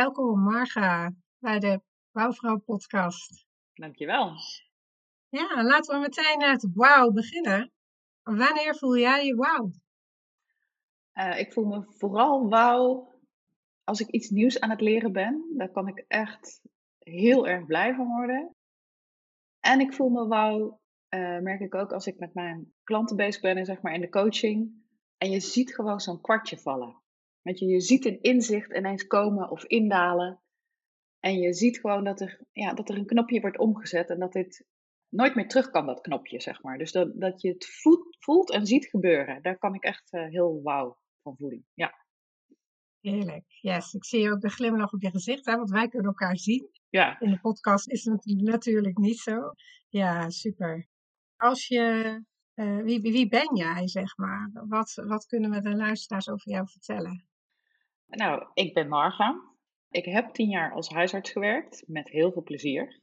Welkom Marga bij de Wouwvrouw podcast. Dankjewel. Ja, laten we meteen het wauw beginnen. Wanneer voel jij je wauw? Uh, ik voel me vooral wauw als ik iets nieuws aan het leren ben. Daar kan ik echt heel erg blij van worden. En ik voel me wauw, uh, merk ik ook als ik met mijn klanten bezig ben, zeg maar in de coaching. En je ziet gewoon zo'n kwartje vallen. Weet je, je ziet een inzicht ineens komen of indalen. En je ziet gewoon dat er, ja, dat er een knopje wordt omgezet en dat dit nooit meer terug kan, dat knopje, zeg maar. Dus dat, dat je het voelt, voelt en ziet gebeuren. Daar kan ik echt uh, heel wauw van voelen. Ja. Heerlijk. Yes, ik zie ook de glimlach op je gezicht, hè, want wij kunnen elkaar zien. Ja. In de podcast is het natuurlijk niet zo. Ja, super. Als je, uh, wie, wie ben jij, zeg maar? Wat, wat kunnen we de luisteraars over jou vertellen? Nou, ik ben Marga. Ik heb tien jaar als huisarts gewerkt, met heel veel plezier.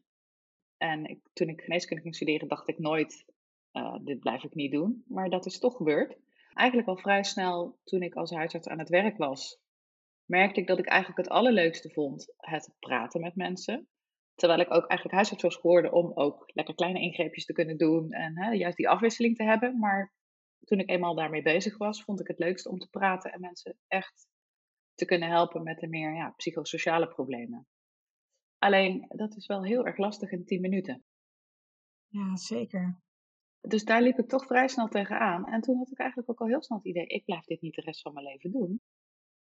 En ik, toen ik geneeskunde ging studeren, dacht ik nooit, uh, dit blijf ik niet doen. Maar dat is toch gebeurd. Eigenlijk al vrij snel, toen ik als huisarts aan het werk was, merkte ik dat ik eigenlijk het allerleukste vond, het praten met mensen. Terwijl ik ook eigenlijk huisarts was geworden om ook lekker kleine ingreepjes te kunnen doen en hè, juist die afwisseling te hebben. Maar toen ik eenmaal daarmee bezig was, vond ik het leukst om te praten en mensen echt te kunnen helpen met de meer ja, psychosociale problemen. Alleen, dat is wel heel erg lastig in 10 minuten. Ja, zeker. Dus daar liep ik toch vrij snel tegenaan. En toen had ik eigenlijk ook al heel snel het idee, ik blijf dit niet de rest van mijn leven doen.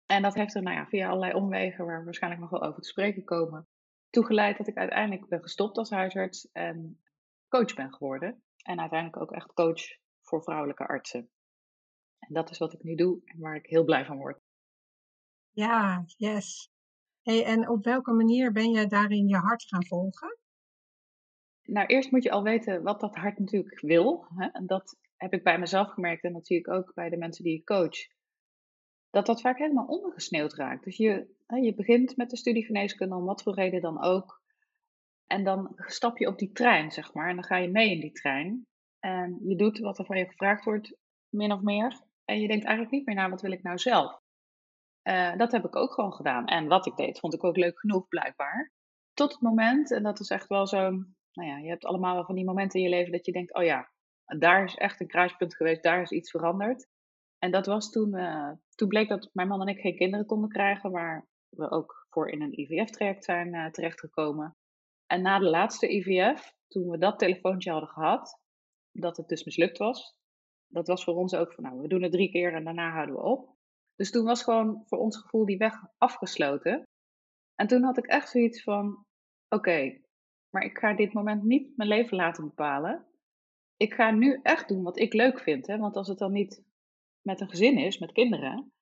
En dat heeft er nou ja, via allerlei omwegen, waar we waarschijnlijk nog wel over te spreken komen, toegeleid dat ik uiteindelijk ben gestopt als huisarts en coach ben geworden. En uiteindelijk ook echt coach voor vrouwelijke artsen. En dat is wat ik nu doe en waar ik heel blij van word. Ja, yes. Hey, en op welke manier ben jij daarin je hart gaan volgen? Nou, eerst moet je al weten wat dat hart natuurlijk wil. Hè? En dat heb ik bij mezelf gemerkt en dat zie ik ook bij de mensen die ik coach. Dat dat vaak helemaal ondergesneeuwd raakt. Dus je, je begint met de studie geneeskunde, om wat voor reden dan ook. En dan stap je op die trein, zeg maar. En dan ga je mee in die trein. En je doet wat er van je gevraagd wordt, min of meer. En je denkt eigenlijk niet meer naar wat wil ik nou zelf. Uh, dat heb ik ook gewoon gedaan. En wat ik deed, vond ik ook leuk genoeg, blijkbaar. Tot het moment, en dat is echt wel zo'n. Nou ja, je hebt allemaal wel van die momenten in je leven dat je denkt: oh ja, daar is echt een kruispunt geweest, daar is iets veranderd. En dat was toen, uh, toen bleek dat mijn man en ik geen kinderen konden krijgen, waar we ook voor in een IVF-traject zijn uh, terechtgekomen. En na de laatste IVF, toen we dat telefoontje hadden gehad, dat het dus mislukt was, dat was voor ons ook van, nou, we doen het drie keer en daarna houden we op. Dus toen was gewoon voor ons gevoel die weg afgesloten. En toen had ik echt zoiets van: oké, maar ik ga dit moment niet mijn leven laten bepalen. Ik ga nu echt doen wat ik leuk vind. Hè? Want als het dan niet met een gezin is, met kinderen,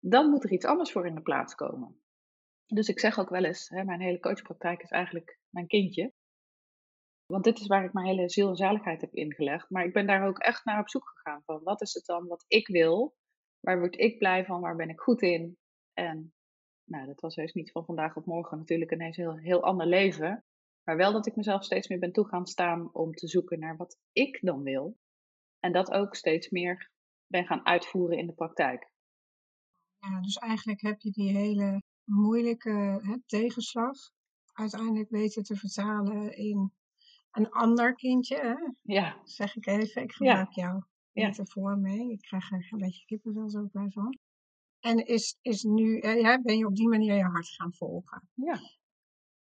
dan moet er iets anders voor in de plaats komen. Dus ik zeg ook wel eens: hè, mijn hele coachpraktijk is eigenlijk mijn kindje. Want dit is waar ik mijn hele ziel en zaligheid heb ingelegd. Maar ik ben daar ook echt naar op zoek gegaan. Van wat is het dan wat ik wil? Waar word ik blij van? Waar ben ik goed in? En nou, dat was heus niet van vandaag op morgen natuurlijk ineens een heel, heel ander leven. Maar wel dat ik mezelf steeds meer ben toe gaan staan om te zoeken naar wat ik dan wil. En dat ook steeds meer ben gaan uitvoeren in de praktijk. Ja, dus eigenlijk heb je die hele moeilijke hè, tegenslag uiteindelijk weten te vertalen in een ander kindje. Hè? Ja. Zeg ik even, ik gebruik Ja. jou Ja. metafoor mee. Ik krijg er een beetje kippenvel zo bij van. En is, is nu, eh, ja, ben je op die manier je hart gaan volgen. Ja.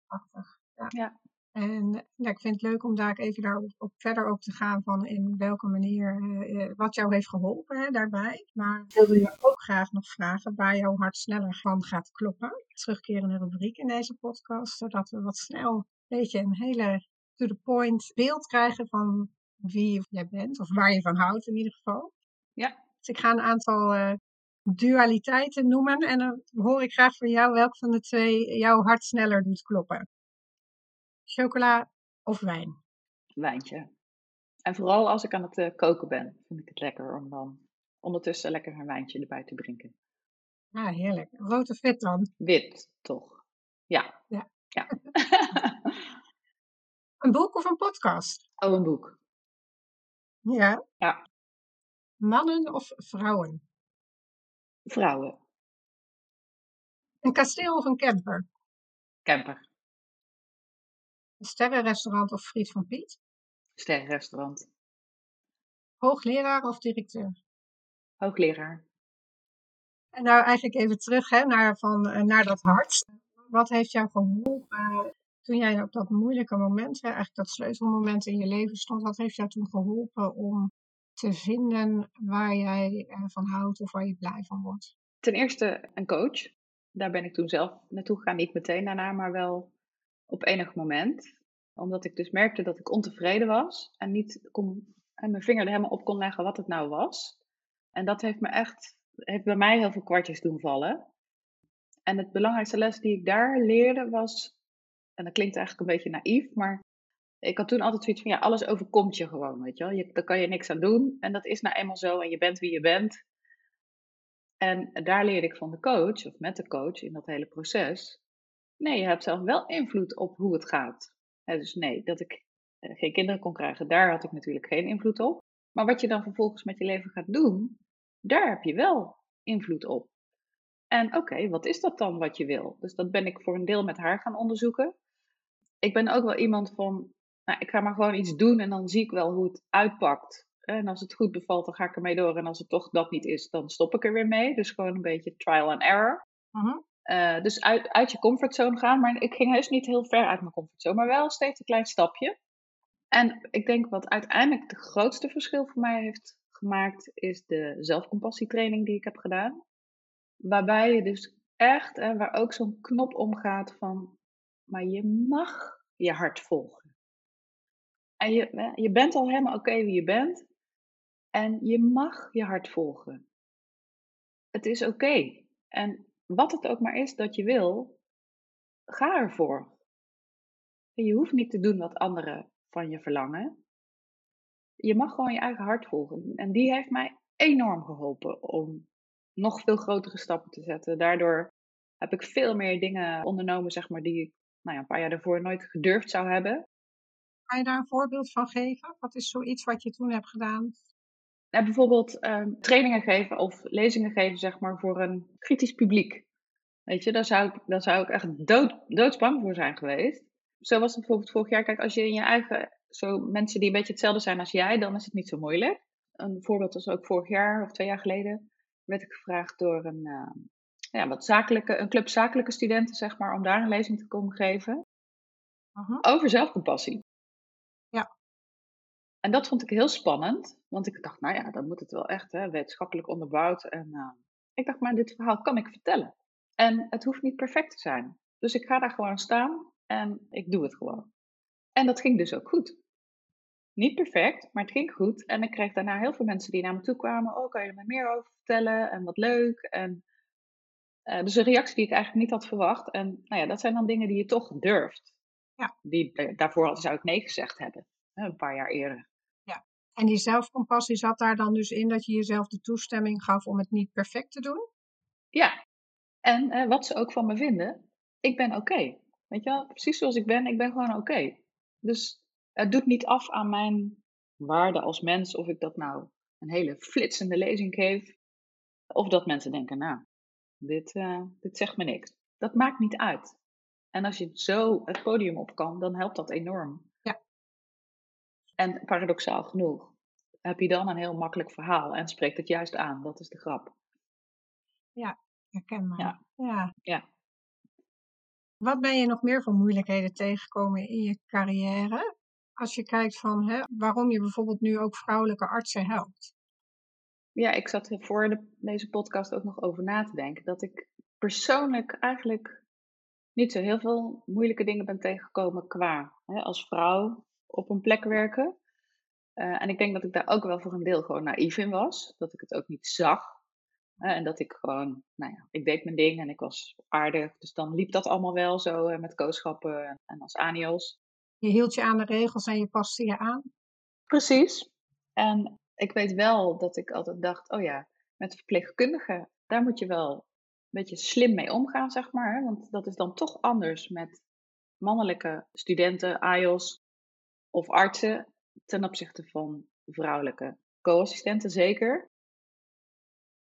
Prachtig. Ja. Ja. En ik vind het leuk om daar even daarop op verder op te gaan van in welke manier, eh, eh, wat jou heeft geholpen hè, daarbij. Maar ik wilde je ook graag nog vragen waar jouw hart sneller van gaat kloppen. Terugkerende rubriek in deze podcast, zodat we wat snel een beetje een hele to the point beeld krijgen van wie jij bent, of waar je van houdt in ieder geval. Ja. Dus ik ga een aantal eh, dualiteiten noemen en dan hoor ik graag van jou welk van de twee jouw hart sneller doet kloppen. Chocola of wijn? Wijntje. En vooral als ik aan het eh, koken ben, vind ik het lekker om dan ondertussen lekker een wijntje erbij te drinken. Ah, heerlijk. Rood of wit dan? Wit, toch? Ja. Ja. Ja. Een boek of een podcast? oh, een boek. Ja. Ja. Mannen of vrouwen? Vrouwen. Een kasteel of een camper? Camper. Een sterrenrestaurant of friet van Piet? Sterrenrestaurant. Hoogleraar of directeur? Hoogleraar. En nou eigenlijk even terug hè, naar, van, eh, naar dat hart. Wat heeft jou geholpen eh, toen jij op dat moeilijke moment, hè, eigenlijk dat sleutelmoment in je leven stond, wat heeft jou toen geholpen om te vinden waar jij eh, van houdt of waar je blij van wordt? Ten eerste een coach. Daar ben ik toen zelf naartoe gegaan. Niet meteen daarna, maar wel op enig moment. Omdat ik dus merkte dat ik ontevreden was. En niet kon, en mijn vinger er helemaal op kon leggen wat het nou was. En dat heeft me echt, heeft bij mij heel veel kwartjes doen vallen. En het belangrijkste les die ik daar leerde was, en dat klinkt eigenlijk een beetje naïef, maar ik had toen altijd zoiets van, ja, alles overkomt je gewoon, weet je wel. Je, daar kan je niks aan doen en dat is nou eenmaal zo en je bent wie je bent. En daar leerde ik van de coach, of met de coach in dat hele proces. Nee, je hebt zelf wel invloed op hoe het gaat. Dus nee, dat ik eh, geen kinderen kon krijgen, daar had ik natuurlijk geen invloed op. Maar wat je dan vervolgens met je leven gaat doen, daar heb je wel invloed op. En oké, wat is dat dan wat je wil? Dus dat ben ik voor een deel met haar gaan onderzoeken. Ik ben ook wel iemand van, nou, ik ga maar gewoon iets doen en dan zie ik wel hoe het uitpakt. En als het goed bevalt, dan ga ik ermee door. En als het toch dat niet is, dan stop ik er weer mee. Dus gewoon een beetje trial and error. Mhm. Uh, dus uit, uit je comfortzone gaan. Maar ik ging heus niet heel ver uit mijn comfortzone. Maar wel steeds een klein stapje. En ik denk wat uiteindelijk het grootste verschil voor mij heeft gemaakt, is de zelfcompassietraining die ik heb gedaan. Waarbij je dus echt, en waar ook zo'n knop omgaat van, maar je mag je hart volgen. En je, je bent al helemaal oké wie je bent. En je mag je hart volgen. Het is oké. En wat het ook maar is dat je wil, ga ervoor. Je hoeft niet te doen wat anderen van je verlangen. Je mag gewoon je eigen hart volgen. En die heeft mij enorm geholpen om nog veel grotere stappen te zetten. Daardoor heb ik veel meer dingen ondernomen, zeg maar, die ik nou ja, een paar jaar daarvoor nooit gedurfd zou hebben. Kan je daar een voorbeeld van geven? Wat is zoiets wat je toen hebt gedaan? Nou, bijvoorbeeld um, trainingen geven of lezingen geven, zeg maar, voor een kritisch publiek. Weet je, daar zou ik, daar zou ik echt dood, doodsbang voor zijn geweest. Zo was het bijvoorbeeld vorig jaar. Kijk, als je in je eigen, zo mensen die een beetje hetzelfde zijn als jij, dan is het niet zo moeilijk. Een voorbeeld was ook vorig jaar of twee jaar geleden, werd ik gevraagd door een, uh, ja, wat zakelijke, een club zakelijke studenten, zeg maar, om daar een lezing te komen geven. Uh -huh. Over zelfcompassie. Ja. En dat vond ik heel spannend, want ik dacht, nou ja, dan moet het wel echt hè, wetenschappelijk onderbouwd. En uh, ik dacht, maar dit verhaal kan ik vertellen. En het hoeft niet perfect te zijn. Dus ik ga daar gewoon staan en ik doe het gewoon. En dat ging dus ook goed. Niet perfect, maar het ging goed. En ik kreeg daarna heel veel mensen die naar me toe kwamen. Oh, kan je er me meer over vertellen? En wat leuk. En, uh, dus een reactie die ik eigenlijk niet had verwacht. En nou ja, dat zijn dan dingen die je toch durft. Ja. Die, daarvoor zou ik nee gezegd hebben, een paar jaar eerder. Ja, en die zelfcompassie zat daar dan dus in dat je jezelf de toestemming gaf om het niet perfect te doen? Ja, en eh, wat ze ook van me vinden, ik ben oké. Weet je wel, precies zoals ik ben, ik ben gewoon oké. Dus het doet niet af aan mijn waarde als mens of ik dat nou een hele flitsende lezing geef. Of dat mensen denken, nou, dit, uh, dit zegt me niks. Dat maakt niet uit. En als je zo het podium op kan, dan helpt dat enorm. Ja. En paradoxaal genoeg heb je dan een heel makkelijk verhaal en spreekt het juist aan. Dat is de grap. Ja, herkenbaar. Ja. ja. ja. Wat ben je nog meer voor moeilijkheden tegengekomen in je carrière? Als je kijkt van hè, waarom je bijvoorbeeld nu ook vrouwelijke artsen helpt. Ja, ik zat er voor de, deze podcast ook nog over na te denken. Dat ik persoonlijk eigenlijk niet zo heel veel moeilijke dingen ben tegengekomen qua hè, als vrouw op een plek werken. Uh, en ik denk dat ik daar ook wel voor een deel gewoon naïef in was. Dat ik het ook niet zag. en dat ik gewoon, nou ja, ik deed mijn ding en ik was aardig. Dus dan liep dat allemaal wel zo uh, met kooschappen en als anios. Je hield je aan de regels en je paste je aan? Precies. En ik weet wel dat ik altijd dacht, oh ja, met verpleegkundigen, daar moet je wel een beetje slim mee omgaan, zeg maar. Want dat is dan toch anders met mannelijke studenten, AIOS of artsen ten opzichte van vrouwelijke co-assistenten zeker.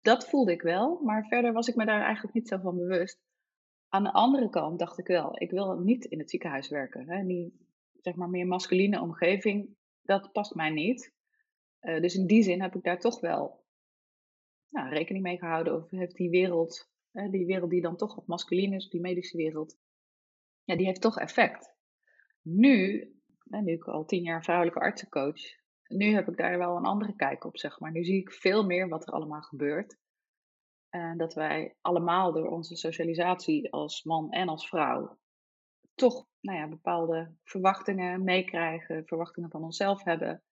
Dat voelde ik wel, maar verder was ik me daar eigenlijk niet zo van bewust. Aan de andere kant dacht ik wel, ik wil niet in het ziekenhuis werken. Hè? Die zeg maar meer masculine omgeving, dat past mij niet. Uh, dus in die zin heb ik daar toch wel nou, rekening mee gehouden. Of heeft die wereld, die wereld die dan toch wat masculin is, die medische wereld, ja, die heeft toch effect. Nu nu ik al tien jaar vrouwelijke artsencoach, nu heb ik daar wel een andere kijk op, zeg maar. Nu zie ik veel meer wat er allemaal gebeurt. En dat wij allemaal door onze socialisatie als man en als vrouw toch nou ja, bepaalde verwachtingen meekrijgen, verwachtingen van onszelf hebben,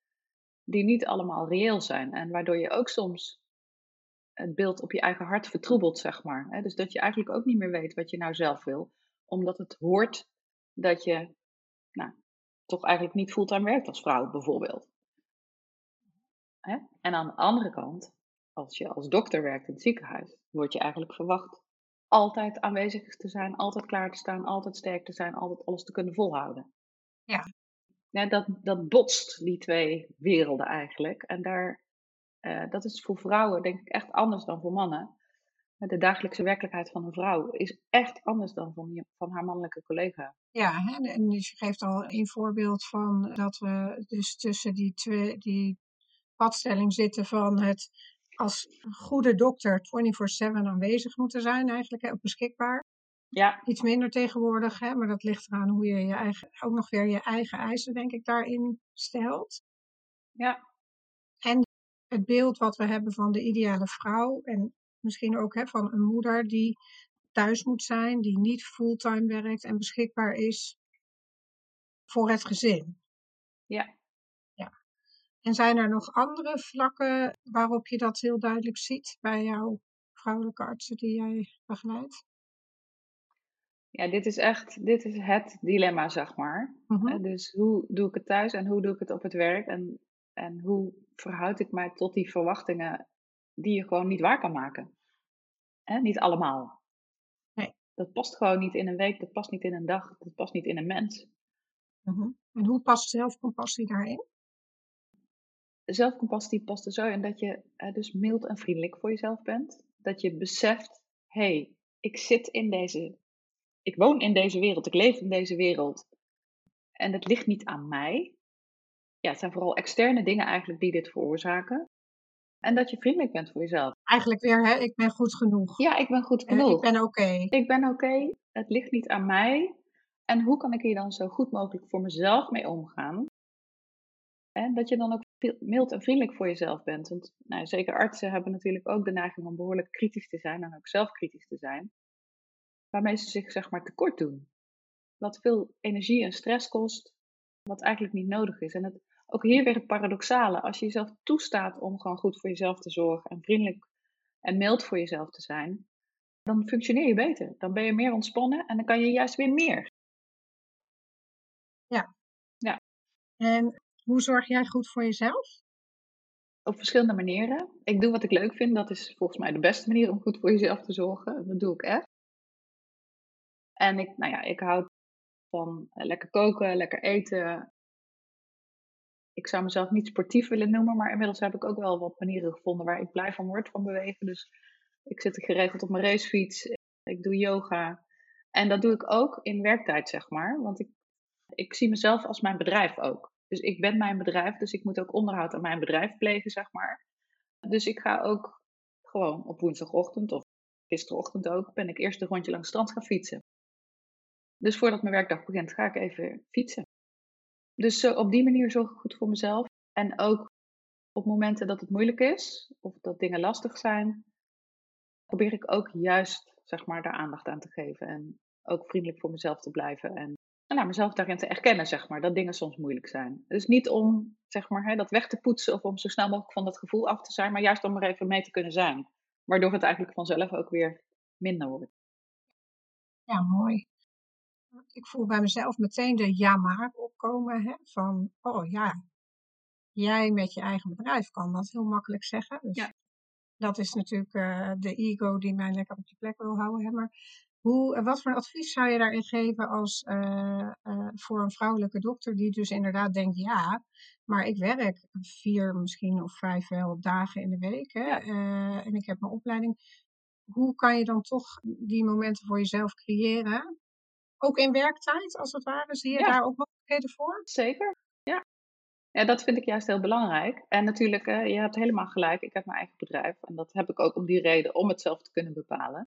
die niet allemaal reëel zijn. En waardoor je ook soms het beeld op je eigen hart vertroebelt, zeg maar. Dus dat je eigenlijk ook niet meer weet wat je nou zelf wil, omdat het hoort dat je nou, toch eigenlijk niet fulltime werkt als vrouw bijvoorbeeld. En aan de andere kant, als je als dokter werkt in het ziekenhuis, word je eigenlijk verwacht altijd aanwezig te zijn, altijd klaar te staan, altijd sterk te zijn, altijd alles te kunnen volhouden. Ja. Ja dat, dat botst, die twee werelden eigenlijk. En daar, uh, dat is voor vrouwen denk ik echt anders dan voor mannen de dagelijkse werkelijkheid van een vrouw is echt anders dan van, van haar mannelijke collega. Ja, en je geeft al een voorbeeld van dat we dus tussen die twee, die padstelling zitten van het als goede dokter 24-7 aanwezig moeten zijn, eigenlijk beschikbaar. Ja. Iets minder tegenwoordig, hè, maar dat ligt eraan hoe je je eigen, ook nog weer je eigen eisen, denk ik, daarin stelt. Ja. En het beeld wat we hebben van de ideale vrouw en misschien ook hè, van een moeder die thuis moet zijn, die niet fulltime werkt en beschikbaar is voor het gezin. Ja. ja. En zijn er nog andere vlakken waarop je dat heel duidelijk ziet bij jouw vrouwelijke artsen die jij begeleidt? Ja, dit is echt dit is het dilemma, zeg maar. Mhm. Dus hoe doe ik het thuis en hoe doe ik het op het werk? En, en hoe verhoud ik mij tot die verwachtingen die je gewoon niet waar kan maken. Hè? Niet allemaal. Nee. Dat past gewoon niet in een week, dat past niet in een dag, dat past niet in een mens. Mhm. En hoe past zelfcompassie daarin? Zelfcompassie past er zo in dat je dus mild en vriendelijk voor jezelf bent. Dat je beseft, hé, hey, ik zit in deze, ik woon in deze wereld, ik leef in deze wereld. En het ligt niet aan mij. Ja, het zijn vooral externe dingen eigenlijk die dit veroorzaken. En dat je vriendelijk bent voor jezelf. Eigenlijk weer, hè, ik ben goed genoeg. Ja, ik ben goed genoeg. ik ben oké. Ik ben oké. Het ligt niet aan mij. En hoe kan ik hier dan zo goed mogelijk voor mezelf mee omgaan? En dat je dan ook mild en vriendelijk voor jezelf bent. Want nou, zeker artsen hebben natuurlijk ook de neiging om behoorlijk kritisch te zijn en ook zelf kritisch te zijn. Waarmee ze zich zeg maar tekort doen. Wat veel energie en stress kost, wat eigenlijk niet nodig is. En het ook hier weer het paradoxale. Als je jezelf toestaat om gewoon goed voor jezelf te zorgen en vriendelijk en mild voor jezelf te zijn, dan functioneer je beter. Dan ben je meer ontspannen en dan kan je juist weer meer. En hoe zorg jij goed voor jezelf? Op verschillende manieren. Ik doe wat ik leuk vind. Dat is volgens mij de beste manier om goed voor jezelf te zorgen. Dat doe ik echt. En ik, nou ja, ik hou van eh, lekker koken, lekker eten. Ik zou mezelf niet sportief willen noemen, maar inmiddels heb ik ook wel wat manieren gevonden waar ik blij van word van bewegen. Dus ik zit geregeld op mijn racefiets, ik doe yoga. En dat doe ik ook in werktijd, zeg maar. Want ik, ik zie mezelf als mijn bedrijf ook. Dus ik ben mijn bedrijf, dus ik moet ook onderhoud aan mijn bedrijf plegen, zeg maar. Dus ik ga ook gewoon op woensdagochtend of gisterochtend ook, ben ik eerst een rondje langs het strand gaan fietsen. Dus voordat mijn werkdag begint, ga ik even fietsen. Dus uh, op die manier zorg ik goed voor mezelf. En ook op momenten dat het moeilijk is of dat dingen lastig zijn, probeer ik ook juist zeg maar, daar aandacht aan te geven. En ook vriendelijk voor mezelf te blijven. En nou, mezelf daarin te erkennen, zeg maar, dat dingen soms moeilijk zijn. Dus niet om zeg maar, hè, dat weg te poetsen of om zo snel mogelijk van dat gevoel af te zijn, maar juist om er even mee te kunnen zijn. Waardoor het eigenlijk vanzelf ook weer minder wordt. Ja, mooi. Ik voel bij mezelf meteen de ja maar opkomen. Hè, van, oh ja, jij met je eigen bedrijf kan dat heel makkelijk zeggen. Dus ja. dat is natuurlijk uh, de ego die mij lekker op je plek wil houden. Hè, maar hoe, wat voor advies zou je daarin geven als, uh, uh, voor een vrouwelijke dokter die dus inderdaad denkt, ja, maar ik werk vier misschien of vijf wel dagen in de week hè, en ik heb mijn opleiding. Hoe kan je dan toch die momenten voor jezelf creëren ook in werktijd, als het ware? Zie je daar ook mogelijkheden voor? Zeker, ja. Ja, dat vind ik juist heel belangrijk. En natuurlijk, uh, je hebt helemaal gelijk. Ik heb mijn eigen bedrijf. En dat heb ik ook om die reden, om het zelf te kunnen bepalen.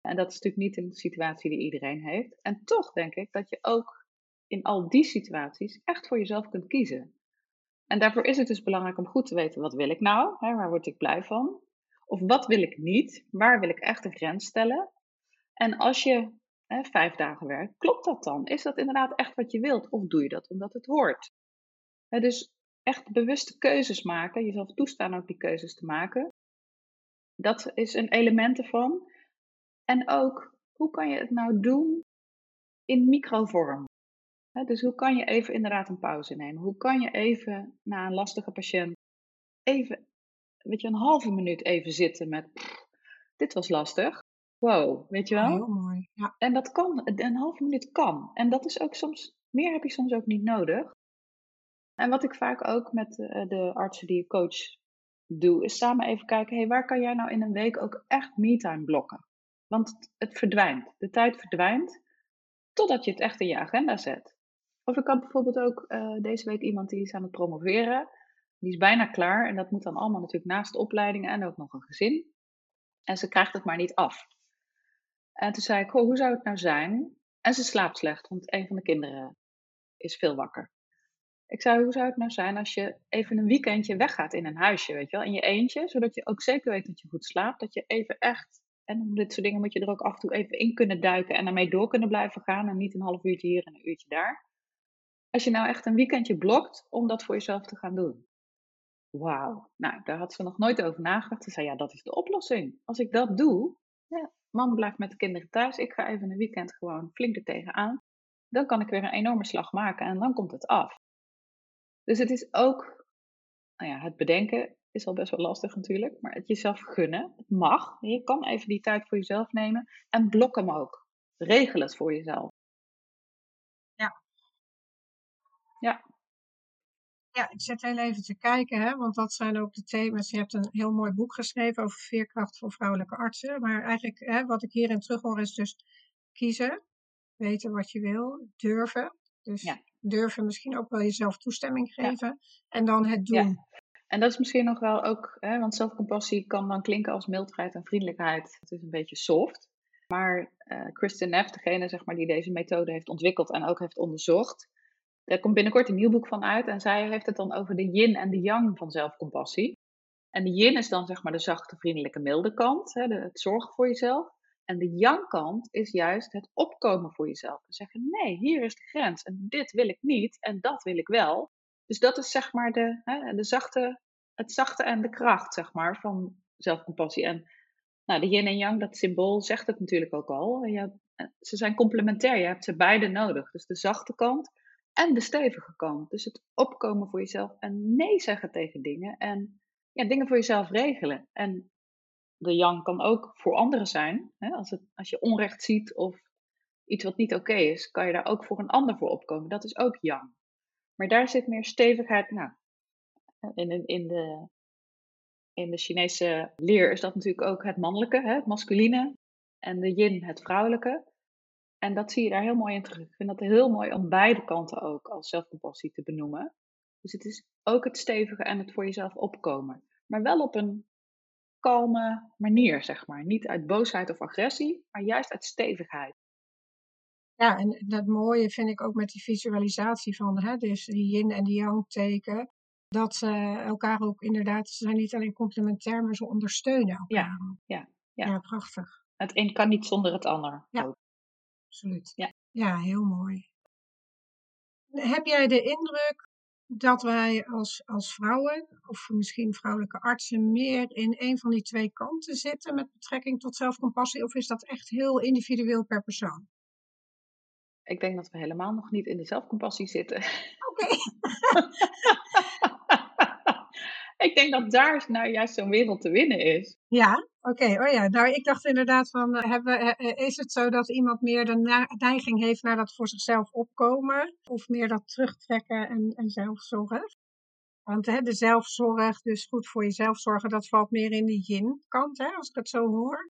En dat is natuurlijk niet een situatie die iedereen heeft. En toch denk ik dat je ook in al die situaties echt voor jezelf kunt kiezen. En daarvoor is het dus belangrijk om goed te weten, wat wil ik nou? Hè, waar word ik blij van? Of wat wil ik niet? Waar wil ik echt een grens stellen? En als je hè, vijf dagen werkt, klopt dat dan? Is dat inderdaad echt wat je wilt? Of doe je dat omdat het hoort? Hè, dus echt bewuste keuzes maken, jezelf toestaan ook die keuzes te maken. Dat is een element ervan. En ook, hoe kan je het nou doen in microvorm? dus hoe kan je even inderdaad een pauze nemen? Hoe kan je even na een lastige patiënt even, weet je, een halve minuut even zitten met, dit was lastig. Wow, weet je wel? Heel mooi. Ja. En dat kan, een halve minuut kan. En dat is ook soms, meer heb je soms ook niet nodig. En wat ik vaak ook met de, de artsen die ik coach doe, is samen even kijken, hey, waar kan jij nou in een week ook echt me-time blokken? Want het verdwijnt, de tijd verdwijnt, totdat je het echt in je agenda zet. Of ik had bijvoorbeeld ook uh, deze week iemand die is aan het promoveren. Die is bijna klaar en dat moet dan allemaal natuurlijk naast de opleidingen en ook nog een gezin. En ze krijgt het maar niet af. En toen zei ik, hoe zou het nou zijn? En ze slaapt slecht, want een van de kinderen is veel wakker. Ik zei, hoe zou het nou zijn als je even een weekendje weggaat in een huisje, weet je wel, in je eentje, zodat je ook zeker weet dat je goed slaapt, dat je even echt, en om dit soort dingen moet je er ook af en toe even in kunnen duiken en daarmee door kunnen blijven gaan en niet een half uurtje hier en een uurtje daar. Als je nou echt een weekendje blokt om dat voor jezelf te gaan doen. Wauw, nou, daar had ze nog nooit over nagedacht. Ze zei, ja, dat is de oplossing. Als ik dat doe, ja, man blijft met de kinderen thuis, ik ga even een weekend gewoon flink er tegenaan. Dan kan ik weer een enorme slag maken en dan komt het af. Dus het is ook, nou ja, het bedenken is al best wel lastig natuurlijk, maar het jezelf gunnen, het mag. Je kan even die tijd voor jezelf nemen en blok hem ook. Regel het voor jezelf. Ja. Ja. Ja, ik zit heel even te kijken, hè, want dat zijn ook de thema's. Je hebt een heel mooi boek geschreven over veerkracht voor vrouwelijke artsen. Maar eigenlijk, hè, wat ik hierin terug hoor, is dus kiezen, weten wat je wil, durven. Dus ja. durven misschien ook wel jezelf toestemming geven ja. en dan het doen. Ja. En dat is misschien nog wel ook, hè, want zelfcompassie kan dan klinken als mildheid en vriendelijkheid. Het is een beetje soft. Maar uh, Kristen Neff, degene zeg maar, die deze methode heeft ontwikkeld en ook heeft onderzocht, er komt binnenkort een nieuw boek van uit en zij heeft het dan over de yin en de yang van zelfcompassie. En de yin is dan zeg maar de zachte, vriendelijke, milde kant, hè, het zorgen voor jezelf. En de yang kant is juist het opkomen voor jezelf. En zeggen, nee, hier is de grens en dit wil ik niet en dat wil ik wel. Dus dat is zeg maar de, hè, de zachte, het zachte en de kracht zeg maar, van zelfcompassie. En nou, de yin en yang, dat symbool zegt het natuurlijk ook al. Je, ze zijn complementair, je hebt ze beide nodig. Dus de zachte kant en de stevige kant. Dus het opkomen voor jezelf en nee zeggen tegen dingen. En ja, dingen voor jezelf regelen. En de yang kan ook voor anderen zijn. Hè? Als, het, als je onrecht ziet of iets wat niet oké is, kan je daar ook voor een ander voor opkomen. Dat is ook yang. Maar daar zit meer stevigheid. Nou, in, in, de, in de Chinese leer is dat natuurlijk ook het mannelijke, hè? het masculine. En de yin, het vrouwelijke. En dat zie je daar heel mooi in terug. Ik vind dat heel mooi om beide kanten ook als zelfcompassie te benoemen. Dus het is ook het stevige en het voor jezelf opkomen. Maar wel op een kalme manier, zeg maar. Niet uit boosheid of agressie, maar juist uit stevigheid. Ja, en dat mooie vind ik ook met die visualisatie van hè, dus die yin en die yang teken. Dat ze elkaar ook inderdaad, ze zijn niet alleen complementair, maar ze ondersteunen elkaar. Ja, ja, ja. ja prachtig. Het een kan niet zonder het ander. Ja, absoluut. Ja. ja, heel mooi. Heb jij de indruk dat wij als, als vrouwen, of misschien vrouwelijke artsen, meer in een van die twee kanten zitten met betrekking tot zelfcompassie? Of is dat echt heel individueel per persoon? Ik denk dat we helemaal nog niet in de zelfcompassie zitten. Oké. ik denk dat daar nou juist zo'n wereld te winnen is. Ja, oké. Oh ja, nou ik dacht inderdaad van, uh, hebben, uh, is het zo dat iemand meer de neiging heeft naar dat voor zichzelf opkomen? Of meer dat terugtrekken en, en zelfzorg? Want hè, de zelfzorg, dus goed voor jezelf zorgen, dat valt meer in die yin-kant, hè, als ik het zo hoor.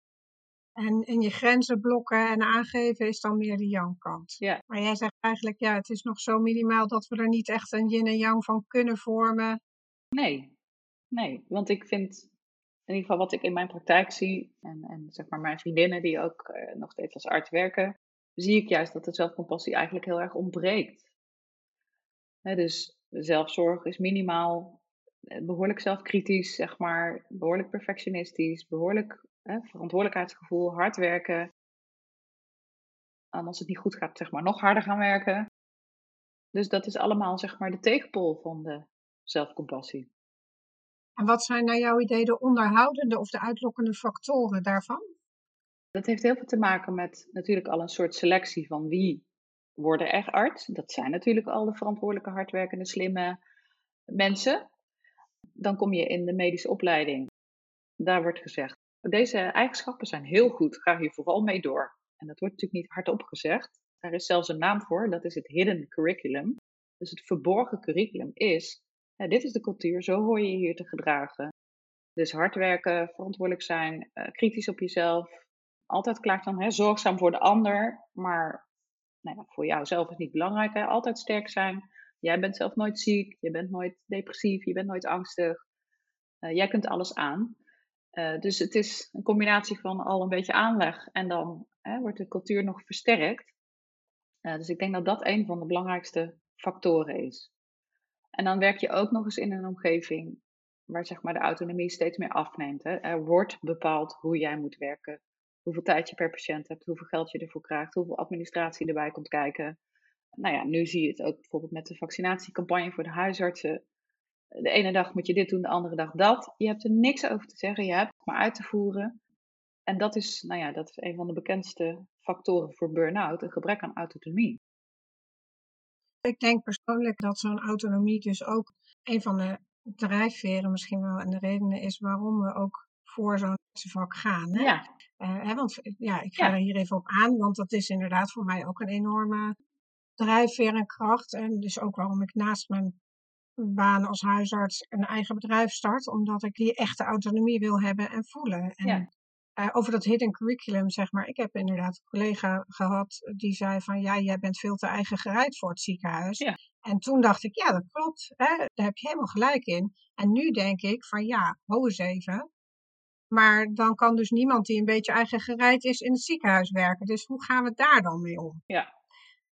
En, en je grenzen blokken en aangeven is dan meer de yang-kant. Ja. Maar jij zegt eigenlijk, ja, het is nog zo minimaal dat we er niet echt een yin en yang van kunnen vormen. Nee, nee. Want ik vind, in ieder geval wat ik in mijn praktijk zie, en, en zeg maar mijn vriendinnen die ook uh, nog steeds als arts werken, zie ik juist dat de zelfcompassie eigenlijk heel erg ontbreekt. Dus zelfzorg is minimaal, eh, behoorlijk zelfkritisch, zeg maar, behoorlijk perfectionistisch, behoorlijk verantwoordelijkheidsgevoel, hard werken. En als het niet goed gaat, zeg maar, nog harder gaan werken. Dus dat is allemaal, zeg maar, de tegenpol van de zelfcompassie. En wat zijn naar jouw idee de onderhoudende of de uitlokkende factoren daarvan? Dat heeft heel veel te maken met natuurlijk al een soort selectie van wie worden echt arts. Dat zijn natuurlijk al de verantwoordelijke, hardwerkende, slimme mensen. Dan kom je in de medische opleiding. Daar wordt gezegd, deze eigenschappen zijn heel goed, ga hier vooral mee door. En dat wordt natuurlijk niet hardop gezegd. Er is zelfs een naam voor, dat is het hidden curriculum. Dus het verborgen curriculum is, dit is de cultuur, zo hoor je je hier te gedragen. Dus hard werken, verantwoordelijk zijn, uh, kritisch op jezelf. Altijd klaar dan, zorgzaam voor de ander, maar nou ja, voor jouzelf is niet belangrijk. Hè? Altijd sterk zijn. Jij bent zelf nooit ziek, je bent nooit depressief, je bent nooit angstig. Uh, jij kunt alles aan. Uh, dus het is een combinatie van al een beetje aanleg en dan hè, wordt de cultuur nog versterkt. Dus ik denk dat dat een van de belangrijkste factoren is. En dan werk je ook nog eens in een omgeving waar zeg maar, de autonomie steeds meer afneemt. Hè. Er wordt bepaald hoe jij moet werken, hoeveel tijd je per patiënt hebt, hoeveel geld je ervoor krijgt, hoeveel administratie erbij komt kijken. Nou ja, nu zie je het ook bijvoorbeeld met de vaccinatiecampagne voor de huisartsen. De ene dag moet je dit doen, de andere dag dat. Je hebt er niks over te zeggen, je hebt het maar uit te voeren. En dat is, nou ja, dat is een van de bekendste factoren voor burn-out, een gebrek aan autonomie. Ik denk persoonlijk dat zo'n autonomie dus ook een van de drijfveren misschien wel en de redenen is waarom we ook voor zo'n vak gaan. Hè? Ja. Uh, hè, want ja, ik ga ja. er hier even op aan, want dat is inderdaad voor mij ook een enorme drijfveer en kracht. En dus ook waarom ik naast mijn baan als huisarts een eigen bedrijf start, omdat ik die echte autonomie wil hebben en voelen. En ja. Uh, over dat hidden curriculum, zeg maar, ik heb inderdaad een collega gehad die zei van ja, jij bent veel te eigen gereid voor het ziekenhuis. Ja. En toen dacht ik, ja, dat klopt, hè? daar heb je helemaal gelijk in. En nu denk ik van ja, ho eens even. Maar dan kan dus niemand die een beetje eigen gereid is in het ziekenhuis werken. Dus hoe gaan we daar dan mee om? Ja.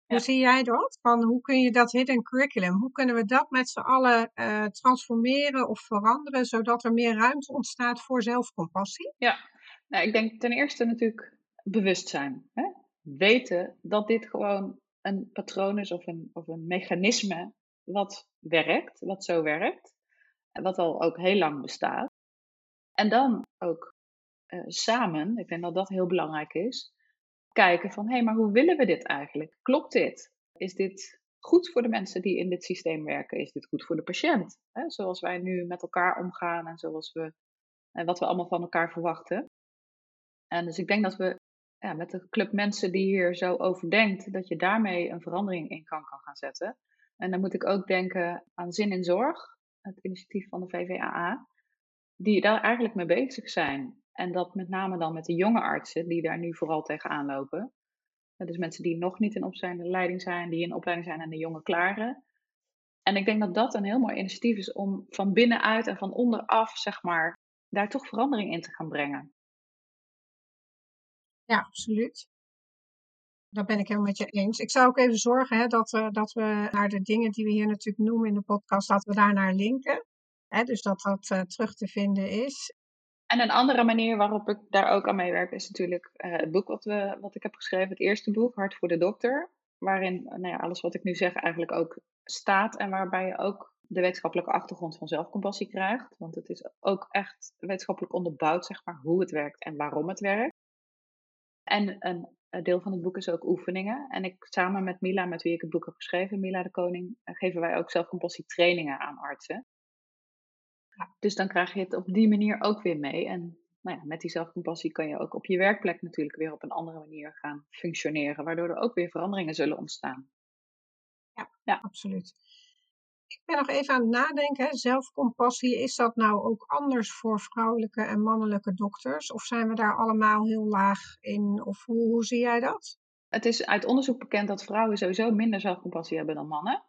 Hoe zie jij dat? Van hoe kun je dat hidden curriculum, hoe kunnen we dat met z'n allen uh, transformeren of veranderen, zodat er meer ruimte ontstaat voor zelfcompassie? Ja, nou, ik denk ten eerste natuurlijk bewustzijn. Hè? Weten dat dit gewoon een patroon is of een, of een mechanisme wat werkt, wat zo werkt, wat al ook heel lang bestaat. En dan ook uh, samen, ik denk dat dat heel belangrijk is, kijken van hé, hey, maar hoe willen we dit eigenlijk? Klopt dit? Is dit goed voor de mensen die in dit systeem werken? Is dit goed voor de patiënt? Zoals wij nu met elkaar omgaan en zoals we, en wat we allemaal van elkaar verwachten. En dus ik denk dat we ja, met de club mensen die hier zo over denkt, dat je daarmee een verandering in kan, gaan zetten. En dan moet ik ook denken aan Zin in Zorg, het initiatief van de VVAA, die daar eigenlijk mee bezig zijn. En dat met name dan met de jonge artsen, die daar nu vooral tegenaan lopen. Dus mensen die nog niet in opleiding zijn, die in opleiding zijn en de jonge klaren. En ik denk dat dat een heel mooi initiatief is om van binnenuit en van onderaf, zeg maar, daar toch verandering in te gaan brengen. Ja, absoluut. Dat ben ik helemaal met je eens. Ik zou ook even zorgen hè, dat, we, dat we naar de dingen die we hier natuurlijk noemen in de podcast, dat we daar naar linken. Hè, dus dat dat uh, terug te vinden is. En een andere manier waarop ik daar ook aan meewerk is natuurlijk uh, het boek wat, we, wat ik heb geschreven, het eerste boek, Hart voor de Dokter. Waarin nou ja, alles wat ik nu zeg eigenlijk ook staat en waarbij je ook de wetenschappelijke achtergrond van zelfcompassie krijgt. Want het is ook echt wetenschappelijk onderbouwd, zeg maar, hoe het werkt en waarom het werkt. En een, deel van het boek is ook oefeningen. En ik samen met Mila, met wie ik het boek heb geschreven, Mila de Koning, eh, geven wij ook zelfcompassie trainingen aan artsen. Dus dan krijg je het op die manier ook weer mee. En nou ja, met die zelfcompassie kan je ook op je werkplek natuurlijk weer op een andere manier gaan functioneren, waardoor er ook weer veranderingen zullen ontstaan. Ja, ja. absoluut. Ik ben nog even aan het nadenken. Zelfcompassie, is dat nou ook anders voor vrouwelijke en mannelijke dokters? Of zijn we daar allemaal heel laag in? Of hoe, hoe zie jij dat? Het is uit onderzoek bekend dat vrouwen sowieso minder zelfcompassie hebben dan mannen.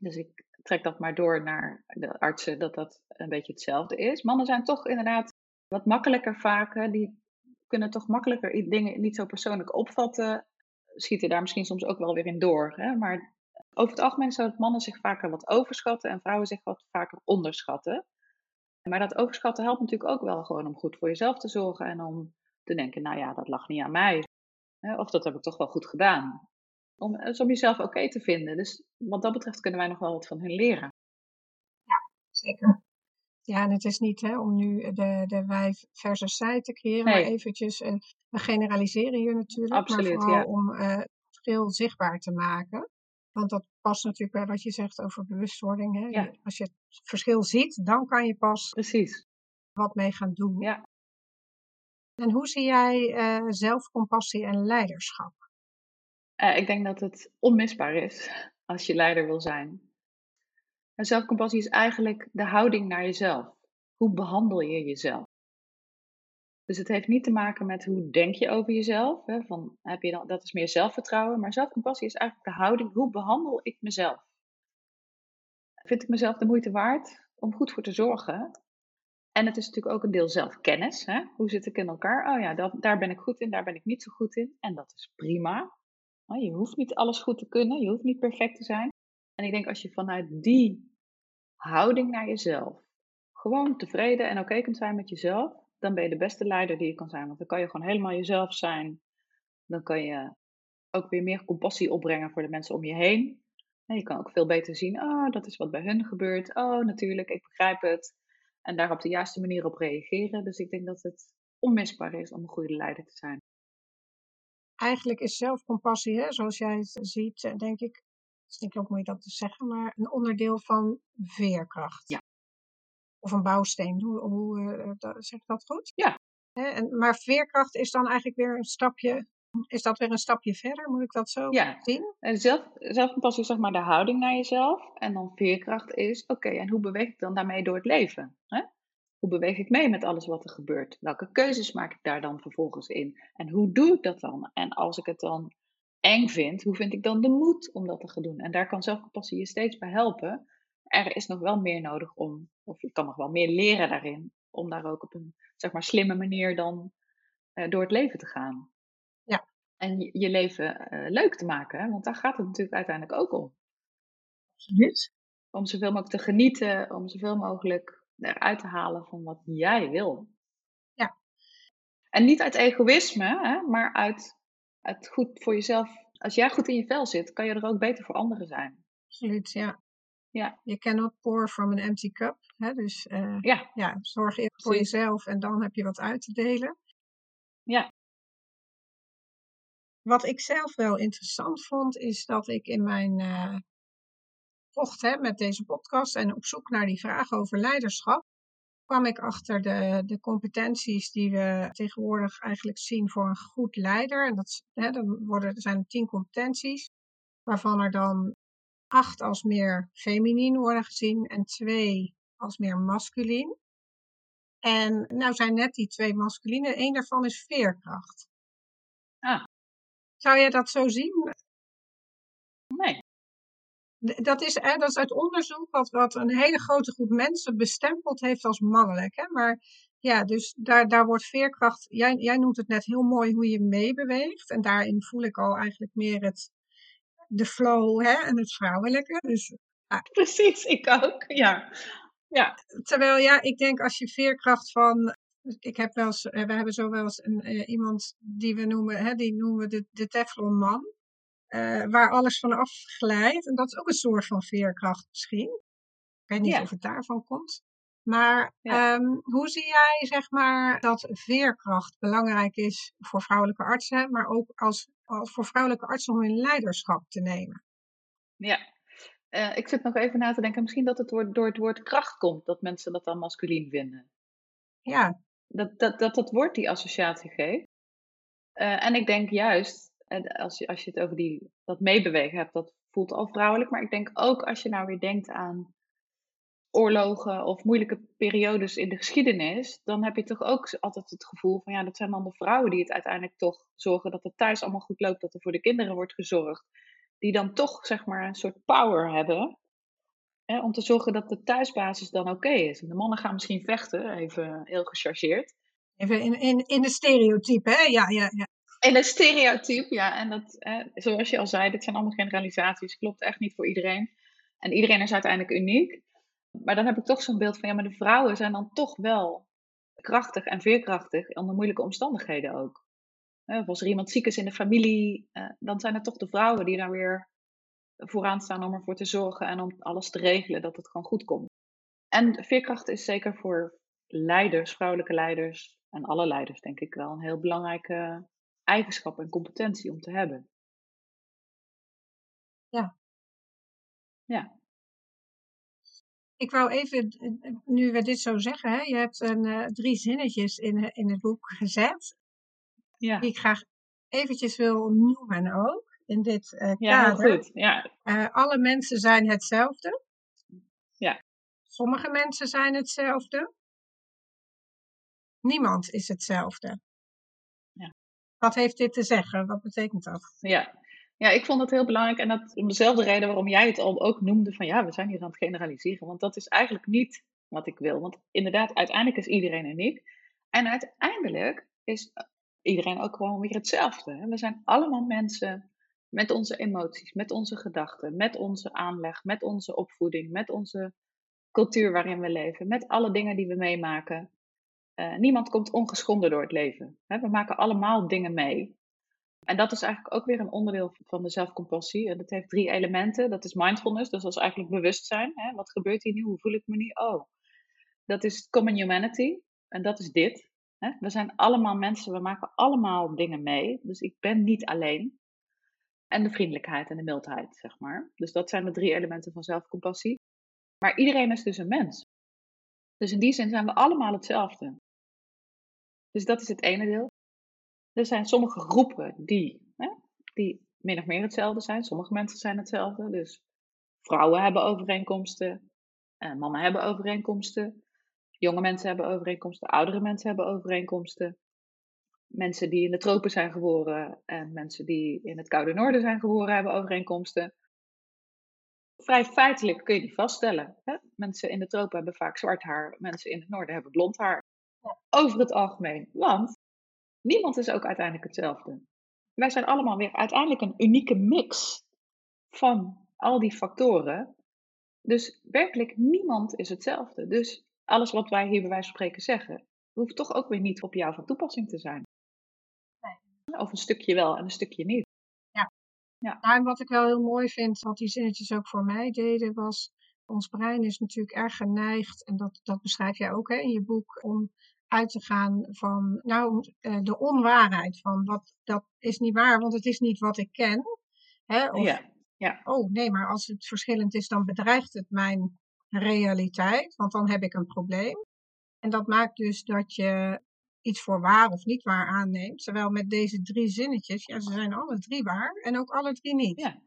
Dus ik trek dat maar door naar de artsen dat dat een beetje hetzelfde is. Mannen zijn toch inderdaad wat makkelijker vaak. Die kunnen toch makkelijker dingen niet zo persoonlijk opvatten. Schieten daar misschien soms ook wel weer in door. Hè? Maar over het algemeen zou dat mannen zich vaker wat overschatten en vrouwen zich wat vaker onderschatten. Maar dat overschatten helpt natuurlijk ook wel gewoon om goed voor jezelf te zorgen en om te denken, nou ja, dat lag niet aan mij. Of dat heb ik toch wel goed gedaan. Om, dus om jezelf oké te vinden. Dus wat dat betreft kunnen wij nog wel wat van hen leren. Ja, zeker. Ja, en het is niet hè, om nu de, de wij versus zij te creëren, maar eventjes, uh, we generaliseren hier natuurlijk, Absoluut, maar vooral om uh, het verschil zichtbaar te maken. Want dat past natuurlijk bij wat je zegt over bewustwording. Hè? Als je het verschil ziet, dan kan je pas Precies. wat mee gaan doen. Ja. En hoe zie jij uh, zelfcompassie en leiderschap? Uh, ik denk dat het onmisbaar is als je leider wil zijn. En zelfcompassie is eigenlijk de houding naar jezelf. Hoe behandel je jezelf? Dus het heeft niet te maken met hoe denk je over jezelf. Hè, van, heb je dan, dat is meer zelfvertrouwen. Maar zelfcompassie is eigenlijk de houding. Hoe behandel ik mezelf? Vind ik mezelf de moeite waard om goed voor te zorgen? En het is natuurlijk ook een deel zelfkennis. Hè? Hoe zit ik in elkaar? Oh ja, daar ben ik goed in, daar ben ik niet zo goed in. En dat is prima. Je hoeft niet alles goed te kunnen, je hoeft niet perfect te zijn. En ik denk als je vanuit die houding naar jezelf gewoon tevreden en oké kunt zijn met jezelf, dan ben je de beste leider die je kan zijn. Want dan kan je gewoon helemaal jezelf zijn. Dan kan je ook weer meer compassie opbrengen voor de mensen om je heen. En je kan ook veel beter zien, oh, dat is wat bij hun gebeurt. Oh, natuurlijk, ik begrijp het. En daar op de juiste manier op reageren. Dus ik denk dat het onmisbaar is om een goede leider te zijn. Eigenlijk is zelfcompassie, hè, zoals jij het ziet, denk ik, het is ook moeilijk dat te zeggen, maar een onderdeel van veerkracht. Ja of een bouwsteen. Hoe, hoe uh, zeg ik dat goed? Ja. en, maar veerkracht is dan eigenlijk weer een stapje. Is dat weer een stapje verder? Moet ik dat zo ja. zien? En zelf, zelfcompassie is zeg maar de houding naar jezelf. En dan veerkracht is, oké, en hoe beweeg ik dan daarmee door het leven? Hè? Hoe beweeg ik mee met alles wat er gebeurt? Welke keuzes maak ik daar dan vervolgens in? En hoe doe ik dat dan? En als ik het dan eng vind, hoe vind ik dan de moed om dat te gaan doen? En daar kan zelfcompassie je steeds bij helpen er is nog wel meer nodig om, of je kan nog wel meer leren daarin, om daar ook op een zeg maar slimme manier dan uh, door het leven te gaan. Ja. En je, je leven uh, leuk te maken, want daar gaat het natuurlijk uiteindelijk ook om. Absoluut. Om zoveel mogelijk te genieten, om zoveel mogelijk eruit te halen van wat jij wil. Ja. En niet uit egoïsme, hè, maar uit, uit goed voor jezelf. Als jij goed in je vel zit, kan je er ook beter voor anderen zijn. Absoluut, ja. Ja. Je cannot pour from an empty cup. Hè? Dus uh, ja. ja, zorg eerst voor jezelf en dan heb je wat uit te delen. Ja. wat ik zelf wel interessant vond, is dat ik in mijn uh, vocht hè, met deze podcast en op zoek naar die vraag over leiderschap, kwam ik achter de, de competenties die we tegenwoordig eigenlijk zien voor een goed leider. En dat, hè, dan worden, er zijn tien competenties, waarvan er dan acht als meer feminien worden gezien en twee als meer masculien. En nou zijn net die twee masculine, één daarvan is veerkracht. Ah. Zou jij dat zo zien? Nee. Dat is, hè, dat is uit onderzoek wat, wat een hele grote groep mensen bestempeld heeft als mannelijk. Hè? Maar ja, dus daar, daar wordt veerkracht. Jij, jij noemt het net heel mooi hoe je meebeweegt. En daarin voel ik al eigenlijk meer het, de flow hè, en het vrouwelijke. Dus, Precies, ik ook. Ja. ja. Terwijl ja, ik denk als je veerkracht van ik heb wel eens, we hebben zo wel eens een, uh, iemand die we noemen, hè, die noemen we de, de Teflon man. Uh, waar alles van afglijdt. En dat is ook een soort van veerkracht misschien. Ik weet niet ja. of het daarvan komt. Maar ja. um, hoe zie jij, zeg maar, dat veerkracht belangrijk is voor vrouwelijke artsen, maar ook als voor vrouwelijke artsen om hun leiderschap te nemen? Ja, uh, ik zit nog even na te denken, misschien dat het door, door het woord kracht komt, dat mensen dat dan masculien vinden. Ja. Dat dat, dat, dat woord die associatie geeft. Uh, en ik denk juist, als je, als je het over die, dat meebewegen hebt, dat voelt al vrouwelijk. Maar ik denk ook als je nou weer denkt aan oorlogen of moeilijke periodes in de geschiedenis, dan heb je toch ook altijd het gevoel van ja, dat zijn dan de vrouwen die het uiteindelijk toch zorgen dat het thuis allemaal goed loopt, dat er voor de kinderen wordt gezorgd. Die dan toch zeg maar een soort power hebben hè, om te zorgen dat de thuisbasis dan oké is. En de mannen gaan misschien vechten, even heel gechargeerd. Even in, in, in de stereotype, hè? Ja, ja, ja. In een stereotype, ja. En dat, eh, zoals je al zei, dit zijn allemaal generalisaties. Klopt echt niet voor iedereen. En iedereen is uiteindelijk uniek. Maar dan heb ik toch zo'n beeld van, ja, maar de vrouwen zijn dan toch wel krachtig en veerkrachtig onder moeilijke omstandigheden ook. Of als er iemand ziek is in de familie, eh, dan zijn het toch de vrouwen die daar weer vooraan staan om ervoor te zorgen en om alles te regelen dat het gewoon goed komt. En veerkracht is zeker voor leiders, vrouwelijke leiders en alle leiders denk ik wel een heel belangrijke eigenschap en competentie om te hebben. Ja. Ja. Ik wou even, nu we dit zo zeggen, hè, je hebt een, uh, drie zinnetjes in, in het boek gezet. Ja. Die ik graag eventjes wil noemen ook, in dit uh, kader. Ja, goed. Ja. Uh, alle mensen zijn hetzelfde. Ja. Sommige mensen zijn hetzelfde. Niemand is hetzelfde. Wat heeft dit te zeggen? Wat betekent dat? Ja, ja ik vond het heel belangrijk. En dat om dezelfde reden waarom jij het al ook noemde: van ja, we zijn hier aan het generaliseren. Want dat is eigenlijk niet wat ik wil. Want inderdaad, uiteindelijk is iedereen uniek. En uiteindelijk is iedereen ook gewoon weer hetzelfde. We zijn allemaal mensen met onze emoties, met onze gedachten, met onze aanleg, met onze opvoeding, met onze cultuur waarin we leven, met alle dingen die we meemaken. Uh, niemand komt ongeschonden door het leven. We maken allemaal dingen mee. En dat is eigenlijk ook weer een onderdeel van de zelfcompassie. En dat heeft drie elementen. Dat is mindfulness, dus dat is eigenlijk bewustzijn. Hè? Wat gebeurt hier nu? Hoe voel ik me nu? Oh, dat is common humanity. En dat is dit. Hè? We zijn allemaal mensen, we maken allemaal dingen mee. Dus ik ben niet alleen. En de vriendelijkheid en de mildheid, zeg maar. Dus dat zijn de drie elementen van zelfcompassie. Maar iedereen is dus een mens. Dus in die zin zijn we allemaal hetzelfde. Dus dat is het ene deel. Er zijn sommige groepen die, hè, die min of meer hetzelfde zijn. Sommige mensen zijn hetzelfde. Dus vrouwen hebben overeenkomsten. Eh, mannen hebben overeenkomsten. Jonge mensen hebben overeenkomsten. Oudere mensen hebben overeenkomsten. Mensen die in de tropen zijn geboren en mensen die in het koude noorden zijn geboren hebben overeenkomsten. Vrij feitelijk kun je die vaststellen. Hè? Mensen in de tropen hebben vaak zwart haar, mensen in het noorden hebben blond haar over het algemeen. Want niemand is ook uiteindelijk hetzelfde. Wij zijn allemaal weer uiteindelijk een unieke mix van al die factoren. Dus werkelijk niemand is hetzelfde. Dus alles wat wij hier bij wijze van spreken zeggen, hoeft toch ook weer niet op jou van toepassing te zijn. Nee. Of een stukje wel en een stukje niet. Ja. ja. Nou, en wat ik wel heel mooi vind, wat die zinnetjes ook voor mij deden, was ons brein is natuurlijk erg geneigd, en dat, dat beschrijf jij ook hè, in je boek, om uit te gaan van, nou, uh, de onwaarheid van wat dat is niet waar, want het is niet wat ik ken. Hè? Of, ja, ja. oh nee, maar als het verschillend is, dan bedreigt het mijn realiteit, want dan heb ik een probleem. En dat maakt dus dat je iets voor waar of niet waar aanneemt. Terwijl met deze drie zinnetjes, ja, ze zijn alle drie waar en ook alle drie niet. Ja.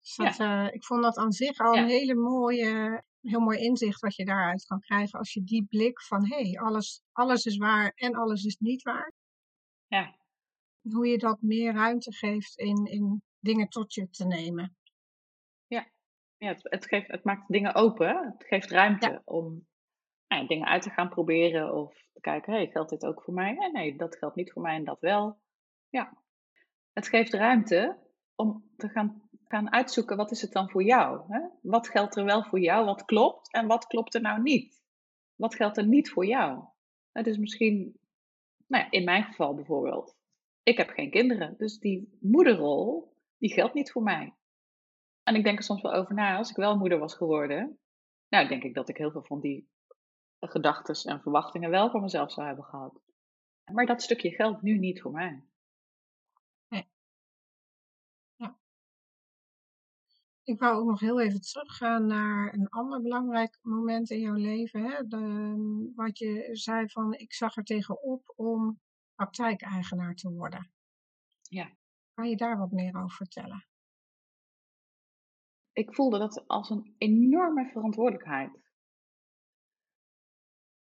Dus dat, ja. uh, ik vond dat aan zich al een hele mooie, heel mooi inzicht wat je daaruit kan krijgen als je die blik van hé, hey, alles, alles is waar en alles is niet waar. Ja. Hoe je dat meer ruimte geeft in, in dingen tot je te nemen. Ja, ja het, het, geeft, het maakt dingen open. Het geeft ruimte ja. om nou, dingen uit te gaan proberen of te kijken, hey, geldt dit ook voor mij? Nee, nee, dat geldt niet voor mij en dat wel. Ja, het geeft ruimte om te gaan, gaan uitzoeken, wat is het dan voor jou? Hè? Wat geldt er wel voor jou, wat klopt en wat klopt er nou niet? Wat geldt er niet voor jou? Het is misschien, nou ja, in mijn geval bijvoorbeeld, ik heb geen kinderen, dus die moederrol, die geldt niet voor mij. En ik denk er soms wel over na, als ik wel moeder was geworden, nou denk ik dat ik heel veel van die gedachten en verwachtingen wel voor mezelf zou hebben gehad. Maar dat stukje geldt nu niet voor mij. Ik wou ook nog heel even teruggaan naar een ander belangrijk moment in jouw leven. Hè? De, wat je zei van, ik zag er tegenop om praktijkeigenaar te worden. Ja. Kan je daar wat meer over vertellen? Ik voelde dat als een enorme verantwoordelijkheid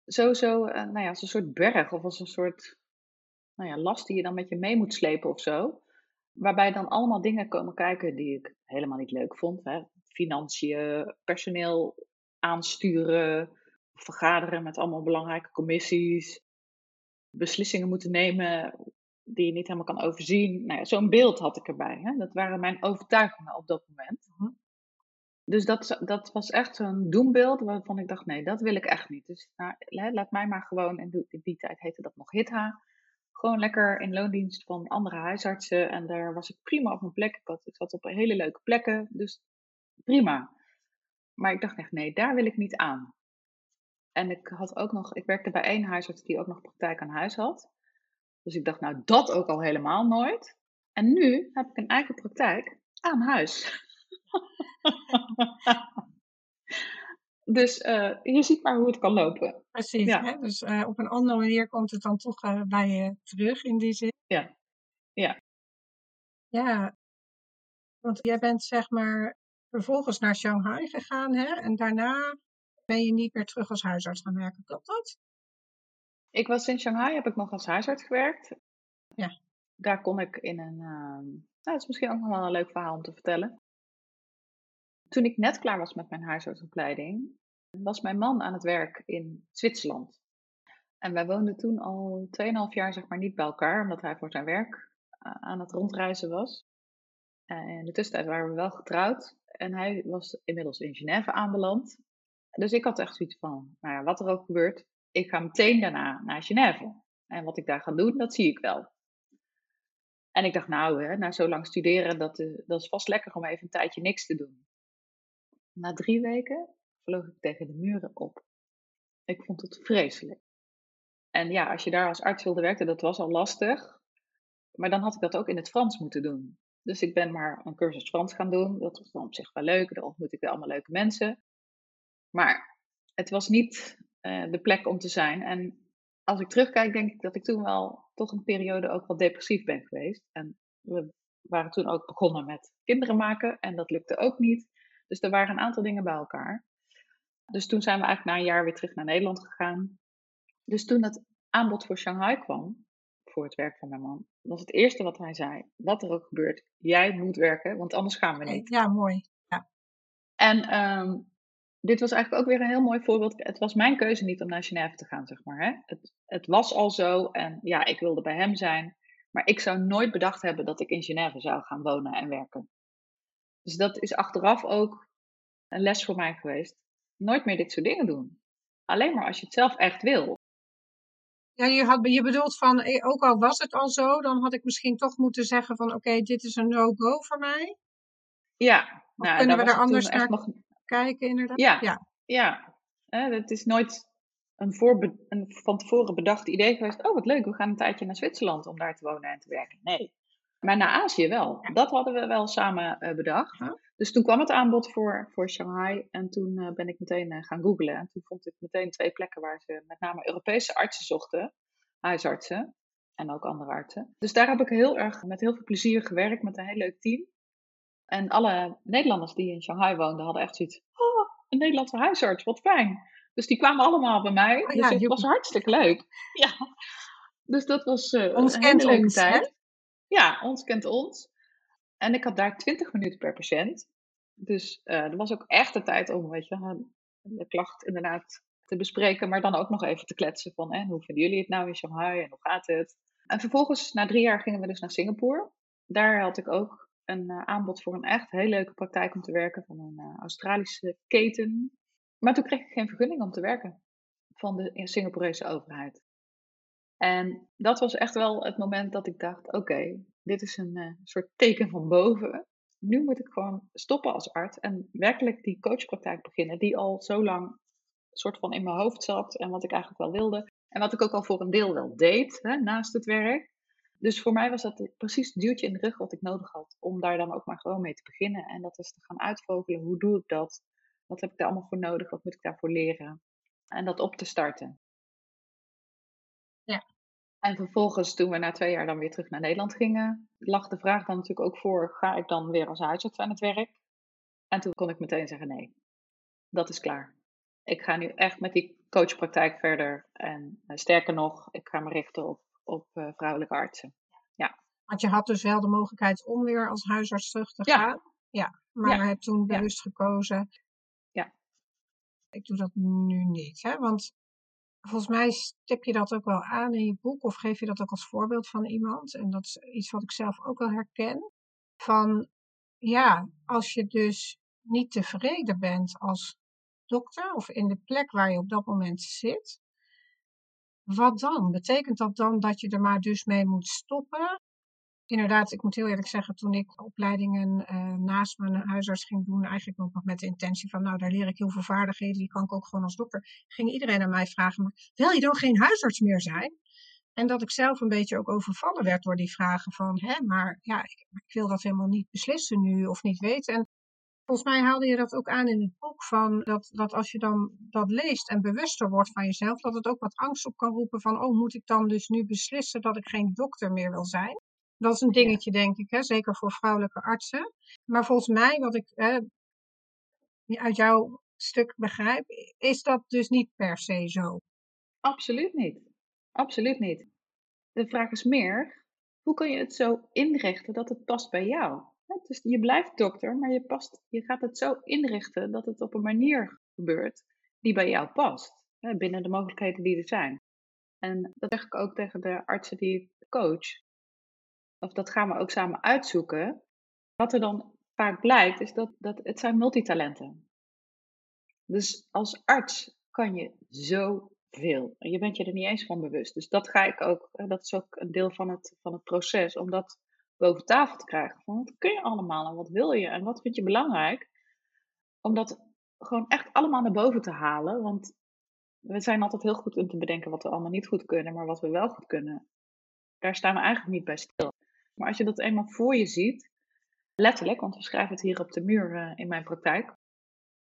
sowieso, uh, nou ja, als een soort berg of als een soort nou ja, last die je dan met je mee moet slepen of zo. Waarbij dan allemaal dingen komen kijken die ik helemaal niet leuk vond. Hè. Financiën, personeel aansturen, vergaderen met allemaal belangrijke commissies, beslissingen moeten nemen die je niet helemaal kan overzien. Nou ja, Zo'n beeld had ik erbij. Hè. Dat waren mijn overtuigingen op dat moment. Mhm. Dus dat, dat was echt zo'n doembeeld waarvan ik dacht, nee, dat wil ik echt niet. Dus nou, laat mij maar gewoon, en in die tijd heette dat nog HITHA, gewoon lekker in loondienst van andere huisartsen. En daar was ik prima op mijn plek. Ik, had, ik zat op hele leuke plekken, dus prima. Maar ik dacht echt, nee, daar wil ik niet aan. En ik had ook nog, ik werkte bij één huisarts die ook nog praktijk aan huis had. Dus ik dacht, nou, dat ook al helemaal nooit. En nu heb ik een eigen praktijk aan huis. dus uh, je ziet maar hoe het kan lopen. Precies, ja. hè? dus uh, op een andere manier komt het dan toch uh, bij je terug in die zin. Ja, ja. Ja, want jij bent zeg maar vervolgens naar Shanghai gegaan hè? en daarna ben je niet meer terug als huisarts gaan werken, klopt dat? Ik was in Shanghai, heb ik nog als huisarts gewerkt. Ja. Daar kon ik in een, nou dat is misschien ook nog wel een leuk verhaal om te vertellen. Toen ik net klaar was met mijn huisartsopleiding, was mijn man aan het werk in Zwitserland. En wij woonden toen al 2,5 jaar zeg maar niet bij elkaar, omdat hij voor zijn werk eh, aan het rondreizen was. En in de tussentijd waren we wel getrouwd en hij was inmiddels in Genève aanbeland. Dus ik had echt zoiets van, nou ja, wat er ook gebeurt, ik ga meteen daarna naar Genève. En wat ik daar ga doen, dat zie ik wel. En ik dacht, nou, hè, na zo lang studeren, dat, dat is vast lekker om even een tijdje niks te doen. Na drie weken vloog ik tegen de muren op. Ik vond het vreselijk. En ja, als je daar als arts wilde werken, dat was al lastig. Maar dan had ik dat ook in het Frans moeten doen. Dus ik ben maar een cursus Frans gaan doen. Dat was dan op zich wel leuk. Daar ontmoet ik weer allemaal leuke mensen. Maar het was niet uh, de plek om te zijn. En als ik terugkijk, denk ik dat ik toen wel tot een periode ook wel depressief ben geweest. En we waren toen ook begonnen met kinderen maken. En dat lukte ook niet. Dus er waren een aantal dingen bij elkaar. Dus toen zijn we eigenlijk na een jaar weer terug naar Nederland gegaan. Dus toen het aanbod voor Shanghai kwam, voor het werk van mijn man, was het eerste wat hij zei: Wat er ook gebeurt, jij moet werken, want anders gaan we niet. Ja, mooi. Ja. En um, dit was eigenlijk ook weer een heel mooi voorbeeld. Het was mijn keuze niet om naar Genève te gaan, zeg maar. Hè? Het, het was al zo en ja, ik wilde bij hem zijn. Maar ik zou nooit bedacht hebben dat ik in Genève zou gaan wonen en werken. Dus dat is achteraf ook een les voor mij geweest. Nooit meer dit soort dingen doen. Alleen maar als je het zelf echt wil. Ja, je, had, je bedoelt van, eh, ook al was het al zo, dan had ik misschien toch moeten zeggen van, oké, dit is een no-go voor mij. Ja. Of nou, kunnen we er anders naar nog... kijken inderdaad? Ja, ja. ja. het is nooit een, voorbe een van tevoren bedacht idee geweest. Oh, wat leuk, we gaan een tijdje naar Zwitserland om daar te wonen en te werken. Nee. Maar naar Azië wel. Dat hadden we wel samen uh, bedacht. Dus toen kwam het aanbod voor, voor Shanghai. En toen uh, ben ik meteen uh, gaan googlen. En toen vond ik meteen twee plekken waar ze met name Europese artsen zochten. Huisartsen. En ook andere artsen. Dus daar heb ik heel erg met heel veel plezier gewerkt met een heel leuk team. En alle Nederlanders die in Shanghai woonden hadden echt zoiets. Oh, een Nederlandse huisarts, wat fijn. Dus die kwamen allemaal bij mij. Oh, ja, dus het was hartstikke leuk. Ja. Dus dat was uh, ons een hele leuke ons, tijd. Hè? Ja, ons kent ons. En ik had daar 20 minuten per patiënt. Dus uh, er was ook echt de tijd om, weet je, de klacht inderdaad te bespreken, maar dan ook nog even te kletsen van, hè, hoe vinden jullie het nou in Shanghai en hoe gaat het? En vervolgens, na drie jaar, gingen we dus naar Singapore. Daar had ik ook een uh, aanbod voor een echt heel leuke praktijk om te werken van een uh, Australische keten. Maar toen kreeg ik geen vergunning om te werken van de Singaporese overheid. En dat was echt wel het moment dat ik dacht: oké, dit is een uh, soort teken van boven. Nu moet ik gewoon stoppen als arts en werkelijk die coachpraktijk beginnen, die al zo lang soort van in mijn hoofd zat en wat ik eigenlijk wel wilde. En wat ik ook al voor een deel wel deed hè, naast het werk. Dus voor mij was dat precies het duwtje in de rug wat ik nodig had. Om daar dan ook maar gewoon mee te beginnen. En dat is te gaan uitvogelen. Hoe doe ik dat? Wat heb ik daar allemaal voor nodig? Wat moet ik daarvoor leren? En dat op te starten. Ja. En vervolgens, toen we na twee jaar dan weer terug naar Nederland gingen, lag de vraag dan natuurlijk ook voor: ga ik dan weer als huisarts aan het werk? En toen kon ik meteen zeggen: nee, dat is klaar. Ik ga nu echt met die coachpraktijk verder. En uh, sterker nog, ik ga me richten op, op uh, vrouwelijke artsen. Ja. Want je had dus wel de mogelijkheid om weer als huisarts terug te gaan. Ja. Maar ja. hebt toen bewust gekozen. Ja. Ik doe dat nu niet. Hè? Want volgens mij stip je dat ook wel aan in je boek. Of geef je dat ook als voorbeeld van iemand. En dat is iets wat ik zelf ook wel herken. Van ja, als je dus niet tevreden bent als dokter of in de plek waar je op dat moment zit. Wat dan? Betekent dat dan dat je er maar dus mee moet stoppen? Inderdaad, ik moet heel eerlijk zeggen, toen ik opleidingen uh, naast mijn huisarts ging doen, eigenlijk ook nog met de intentie van, nou, daar leer ik heel veel vaardigheden, die kan ik ook gewoon als dokter, ging iedereen aan mij vragen, maar wil je dan geen huisarts meer zijn? En dat ik zelf een beetje ook overvallen werd door die vragen van, hè, maar ja, ik, ik wil dat helemaal niet beslissen nu of niet weten. En Volgens mij haalde je dat ook aan in het boek, van dat, dat als je dan dat leest en bewuster wordt van jezelf, dat het ook wat angst op kan roepen van, oh, moet ik dan dus nu beslissen dat ik geen dokter meer wil zijn? Dat is een dingetje, denk ik, hè? zeker voor vrouwelijke artsen. Maar volgens mij, wat ik uit jouw stuk begrijp, is dat dus niet per se zo. Absoluut niet. Absoluut niet. De vraag is meer, hoe kun je het zo inrichten dat het past bij jou? Dus je blijft dokter, maar je, past, je gaat het zo inrichten dat het op een manier gebeurt die bij jou past. Binnen de mogelijkheden die er zijn. En dat zeg ik ook tegen de artsen die ik coach. Of dat gaan we ook samen uitzoeken. Wat er dan vaak blijkt, is dat, dat het zijn multitalenten. Dus als arts kan je zoveel. En je bent je er niet eens van bewust. Dus dat ga ik ook, dat is ook een deel van het, van het proces. Omdat boven tafel te krijgen. Van wat kun je allemaal en wat wil je en wat vind je belangrijk? Om dat gewoon echt allemaal naar boven te halen. Want we zijn altijd heel goed in te bedenken wat we allemaal niet goed kunnen, maar wat we wel goed kunnen. Daar staan we eigenlijk niet bij stil. Maar als je dat eenmaal voor je ziet, letterlijk, want we schrijven het hier op de muur uh, in mijn praktijk,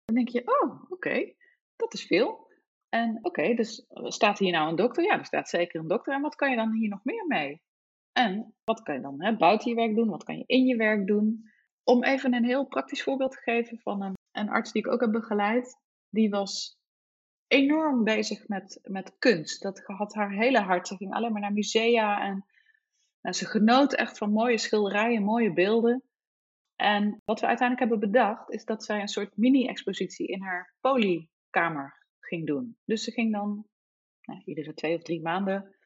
dan denk je, oh, oké, dat is veel. En oké, dus staat hier nou een dokter? Ja, er staat zeker een dokter. En wat kan je dan hier nog meer mee? En wat kan je dan hè, buiten je werk doen? Wat kan je in je werk doen? Om even een heel praktisch voorbeeld te geven van een, een arts die ik ook heb begeleid. Die was enorm bezig met, met kunst. Dat had haar hele hart. Ze ging alleen maar naar musea en, en ze genoot echt van mooie schilderijen, mooie beelden. En wat we uiteindelijk hebben bedacht, is dat zij een soort mini-expositie in haar polykamer ging doen. Dus ze ging dan nou, iedere twee of drie maanden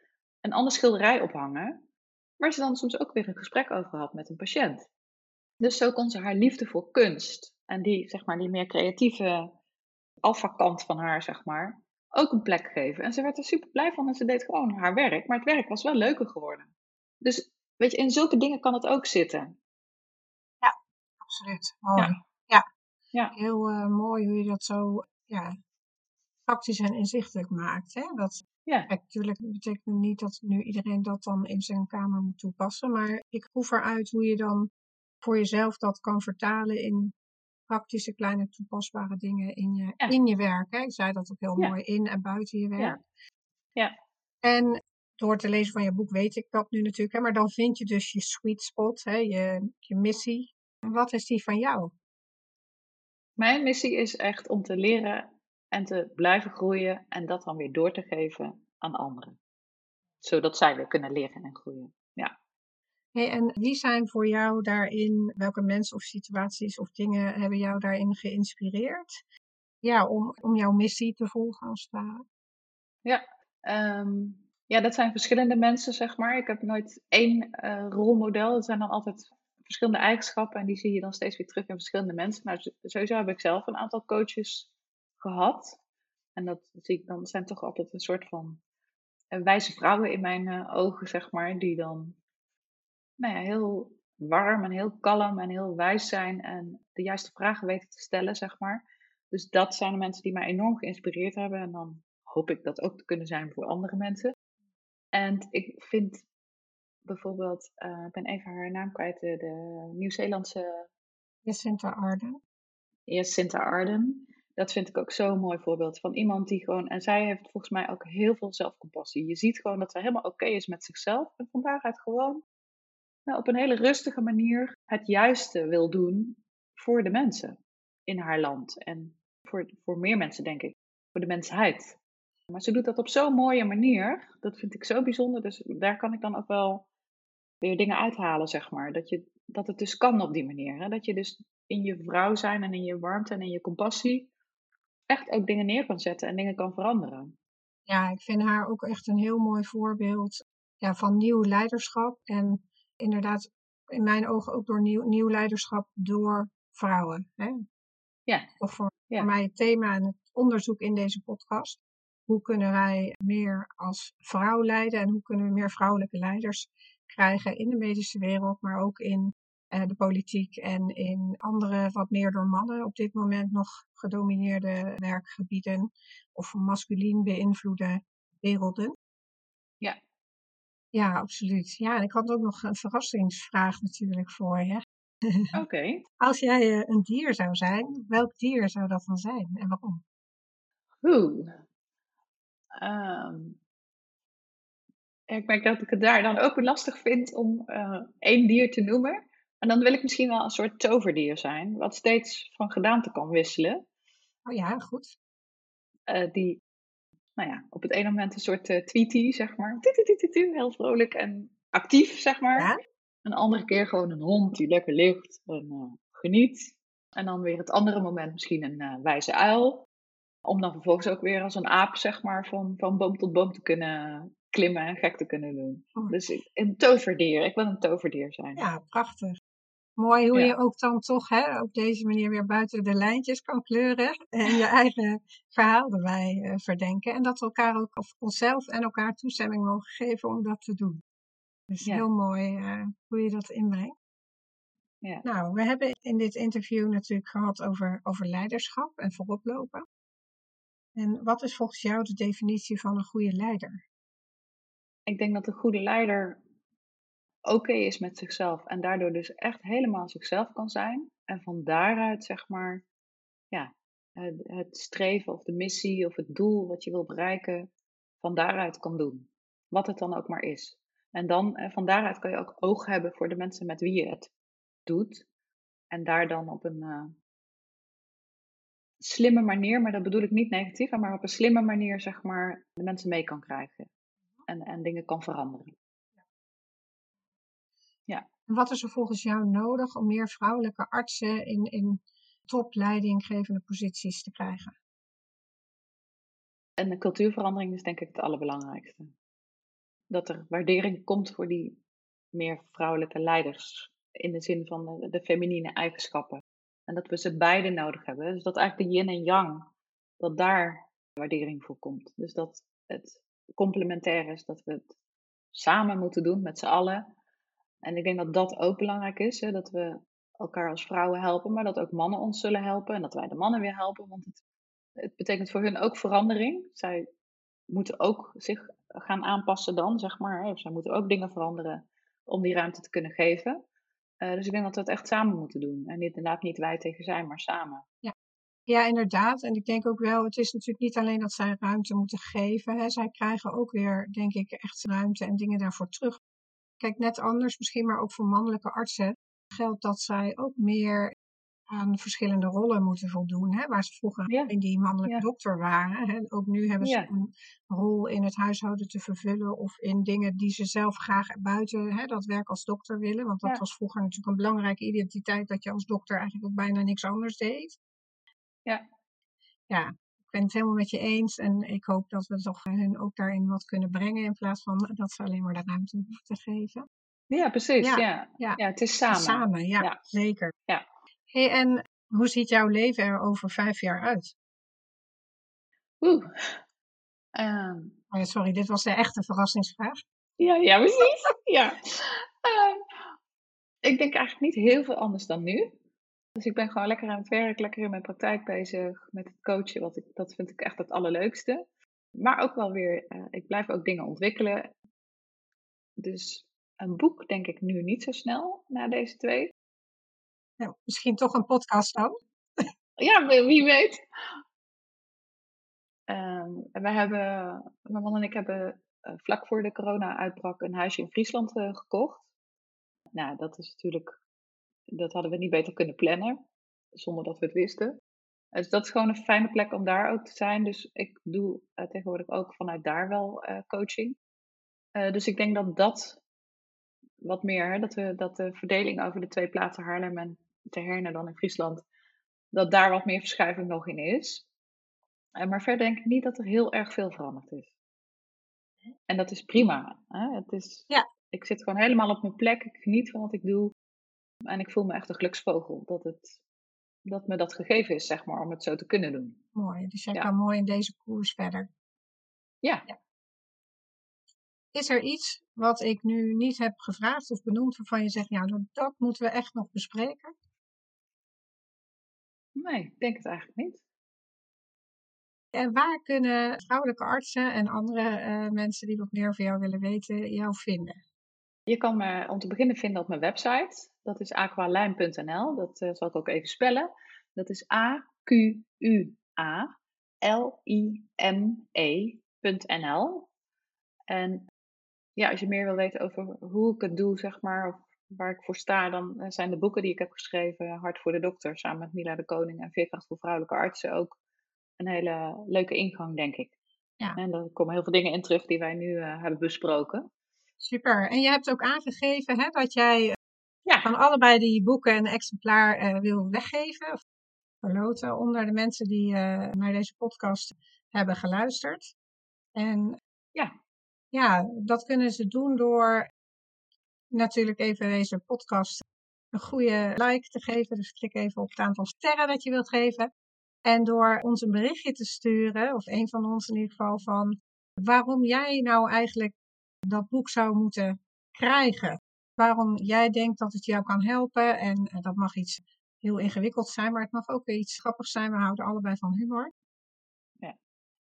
een andere schilderij ophangen. Waar ze dan soms ook weer een gesprek over had met een patiënt. Dus zo kon ze haar liefde voor kunst en die, zeg maar, die meer creatieve alfa-kant van haar, zeg maar, ook een plek geven. En ze werd er super blij van en ze deed gewoon haar werk. Maar het werk was wel leuker geworden. Dus weet je, in zulke dingen kan het ook zitten. Ja, absoluut. Mooi. Ja. ja. ja. Heel uh, mooi hoe je dat zo ja, praktisch en inzichtelijk maakt. Hè? Dat, Ja, kijk, natuurlijk betekent niet dat nu iedereen dat dan in zijn kamer moet toepassen. Maar ik proef eruit hoe je dan voor jezelf dat kan vertalen in praktische kleine toepasbare dingen in je, Ja. in je werk. Hè? Ik zei dat ook heel Ja. mooi, in en buiten je werk. Ja. Ja. En door te lezen van je boek weet ik dat nu natuurlijk. Hè? Maar dan vind je dus je sweet spot, hè? Je, je missie. En wat is die van jou? mijn missie is echt om te leren en te blijven groeien en dat dan weer door te geven aan anderen. Zodat zij weer kunnen leren en groeien. Hey, en wie zijn voor jou daarin, welke mensen of situaties of dingen hebben jou daarin geïnspireerd? Ja, om, om jouw missie te volgen als het ware. Ehm, ja, dat zijn verschillende mensen, zeg maar. Ik heb nooit één eh, rolmodel. Het zijn dan altijd verschillende eigenschappen en die zie je dan steeds weer terug in verschillende mensen. Z- sowieso heb ik zelf een aantal coaches gehad. En dat zie ik dan, zijn toch altijd een soort van eh, wijze vrouwen in mijn eh, ogen, zeg maar. Die dan nou ja, heel warm en heel kalm en heel wijs zijn en de juiste vragen weten te stellen, zeg maar. Dus dat zijn de mensen die mij enorm geïnspireerd hebben. En dan hoop ik dat ook te kunnen zijn voor andere mensen. En ik vind bijvoorbeeld, eh, ik ben even haar naam kwijt, de, de Nieuw-Zeelandse Jacinta Arden. Jacinta Arden. Dat vind ik ook zo'n mooi voorbeeld van iemand die gewoon, en zij heeft volgens mij ook heel veel zelfcompassie. Je ziet gewoon dat zij helemaal oké is met zichzelf en van daaruit gewoon nou, op een hele rustige manier het juiste wil doen voor de mensen in haar land. En voor, voor meer mensen, denk ik. Voor de mensheid. Maar ze doet dat op zo'n mooie manier. Dat vind ik zo bijzonder. Dus daar kan ik dan ook wel weer dingen uithalen, zeg maar. Dat, je, dat het dus kan op die manier. Hè? Dat je dus in je vrouw zijn en in je warmte en in je compassie echt ook dingen neer kan zetten en dingen kan veranderen. Ja, ik vind haar ook echt een heel mooi voorbeeld ja, van nieuw leiderschap. En inderdaad, in mijn ogen ook door nieuw, nieuw leiderschap door vrouwen. Hè? Ja. Of voor, Ja. voor mij het thema en het onderzoek in deze podcast. Hoe kunnen wij meer als vrouw leiden en hoe kunnen we meer vrouwelijke leiders krijgen in de medische wereld, maar ook in eh, de politiek en in andere wat meer door mannen op dit moment nog gedomineerde werkgebieden of masculien beïnvloede werelden. Ja. Ja, absoluut. Ja, en ik had ook nog een verrassingsvraag natuurlijk voor je. Oké. Als jij eh, een dier zou zijn, welk dier zou dat dan zijn en waarom? Oeh. Ehm, ik merk dat ik het daar dan ook lastig vind om eh, één dier te noemen. En dan wil ik misschien wel een soort toverdier zijn, wat steeds van gedaante kan wisselen. Oh ja, goed. Eh, die, nou ja, op het ene moment een soort eh tweetie, zeg maar. Heel vrolijk en actief, zeg maar. Ja? Een andere keer gewoon een hond die lekker ligt en geniet. En dan weer het andere moment misschien een wijze uil. Om dan vervolgens ook weer als een aap, zeg maar, van, van boom tot boom te kunnen klimmen en gek te kunnen doen. Oh. Dus een toverdier. Ik wil een toverdier zijn. Ja, prachtig. Mooi hoe Ja. je ook dan toch hè, op deze manier weer buiten de lijntjes kan kleuren en je eigen verhaal erbij eh, verdenken. En dat we elkaar ook, of onszelf en elkaar toestemming mogen geven om dat te doen. Dus Ja. heel mooi eh, hoe je dat inbrengt. Ja. Nou, we hebben in dit interview natuurlijk gehad over, over leiderschap en vooroplopen. En wat is volgens jou de definitie van een goede leider? Ik denk dat een goede leider oké is met zichzelf en daardoor dus echt helemaal zichzelf kan zijn. En van daaruit, zeg maar, ja, het, het streven of de missie of het doel wat je wil bereiken, van daaruit kan doen. Wat het dan ook maar is. En dan, eh, van daaruit kan je ook oog hebben voor de mensen met wie je het doet. En daar dan op een eh, slimme manier, maar dat bedoel ik niet negatief, maar op een slimme manier, zeg maar, de mensen mee kan krijgen. En, en dingen kan veranderen. En wat is er volgens jou nodig om meer vrouwelijke artsen in, in topleidinggevende posities te krijgen? En de cultuurverandering is denk ik het allerbelangrijkste. Dat er waardering komt voor die meer vrouwelijke leiders. In de zin van de, de feminine eigenschappen. En dat we ze beide nodig hebben. Dus dat eigenlijk de yin en yang, dat daar waardering voor komt. Dus dat het complementair is, dat we het samen moeten doen met z'n allen. En ik denk dat dat ook belangrijk is, hè, dat we elkaar als vrouwen helpen, maar dat ook mannen ons zullen helpen en dat wij de mannen weer helpen. Want het het betekent voor hun ook verandering. Zij moeten ook zich gaan aanpassen dan, zeg maar. Zij moeten ook dingen veranderen om die ruimte te kunnen geven. Uh, dus ik denk dat we het echt samen moeten doen. En inderdaad niet wij tegen zij, maar samen. Ja. ja, inderdaad. En ik denk ook wel, het is natuurlijk niet alleen dat zij ruimte moeten geven. Hè. Zij krijgen ook weer, denk ik, echt ruimte en dingen daarvoor terug. Kijk, net anders misschien, maar ook voor mannelijke artsen geldt dat zij ook meer aan verschillende rollen moeten voldoen. Hè, waar ze vroeger in die mannelijke dokter waren. Hè. Ook nu hebben ze een rol in het huishouden te vervullen of in dingen die ze zelf graag buiten hè, dat werk als dokter willen. Want dat was vroeger natuurlijk een belangrijke identiteit dat je als dokter eigenlijk ook bijna niks anders deed. Ja. Ja, ik ben het helemaal met je eens en ik hoop dat we toch hun ook daarin wat kunnen brengen in plaats van dat ze alleen maar de ruimte hoeven te geven. Ja, precies. Ja, ja. ja. het is samen. Samen, ja, ja. zeker. Ja. Hey, en hoe ziet jouw leven er over vijf jaar uit? Oeh. Ehm. oh sorry, dit was de echte verrassingsvraag. Ja, ja precies. ja. Uh, ik denk eigenlijk niet heel veel anders dan nu. Dus ik ben gewoon lekker aan het werk, lekker in mijn praktijk bezig met het coachen. Wat ik, dat vind ik echt het allerleukste. Maar ook wel weer, uh, ik blijf ook dingen ontwikkelen. Dus een boek denk ik nu niet zo snel na deze twee. Ja, misschien toch een podcast dan? Ja, wie weet. We hebben, mijn man en ik hebben uh, vlak voor de corona-uitbrak een huisje in Friesland uh, gekocht. Nou, dat is natuurlijk, dat hadden we niet beter kunnen plannen, zonder dat we het wisten. Dus dat is gewoon een fijne plek om daar ook te zijn. Dus ik doe uh, tegenwoordig ook vanuit daar wel coaching. dus ik denk dat dat wat meer, dat, we, dat de verdeling over de twee plaatsen Haarlem en te Herne dan in Friesland, dat daar wat meer verschuiving nog in is. Eh, maar verder denk ik niet dat er heel erg veel veranderd is. En dat is prima. Hè? Het is, ja. Ik zit gewoon helemaal op mijn plek. Ik geniet van wat ik doe. En ik voel me echt een geluksvogel dat, het, dat me dat gegeven is, zeg maar, om het zo te kunnen doen. Mooi. Dus jij kan mooi in deze koers verder. Ja. ja. Is er iets wat ik nu niet heb gevraagd of benoemd waarvan je zegt, ja, nou, dat moeten we echt nog bespreken? Nee, ik denk het eigenlijk niet. En waar kunnen vrouwelijke artsen en andere uh, mensen die wat meer van jou willen weten, jou vinden? Je kan me om te beginnen vinden op mijn website. Dat is aqualime.nl. Dat uh, zal ik ook even spellen. Dat is A-Q-U-A-L-I-M-E.nl. En ja, als je meer wil weten over hoe ik het doe, zeg maar, of waar ik voor sta, dan eh, zijn de boeken die ik heb geschreven, Hart voor de Dokter, samen met Mila de Koning en Veerkracht voor Vrouwelijke Artsen, ook een hele leuke ingang, denk ik. Ja. En er komen heel veel dingen in terug die wij nu uh, hebben besproken. Super. En je hebt ook aangegeven hè, dat jij ja. van allebei die boeken een exemplaar uh, wil weggeven, of verloten, onder de mensen die uh, naar deze podcast hebben geluisterd. En ja. ja, dat kunnen ze doen door natuurlijk even deze podcast een goede like te geven. Dus klik even op het aantal sterren dat je wilt geven. En door ons een berichtje te sturen, of een van ons in ieder geval, van waarom jij nou eigenlijk dat boek zou moeten krijgen. Waarom jij denkt dat het jou kan helpen. En eh, dat mag iets heel ingewikkeld zijn, maar het mag ook iets grappigs zijn. We houden allebei van humor. Ja.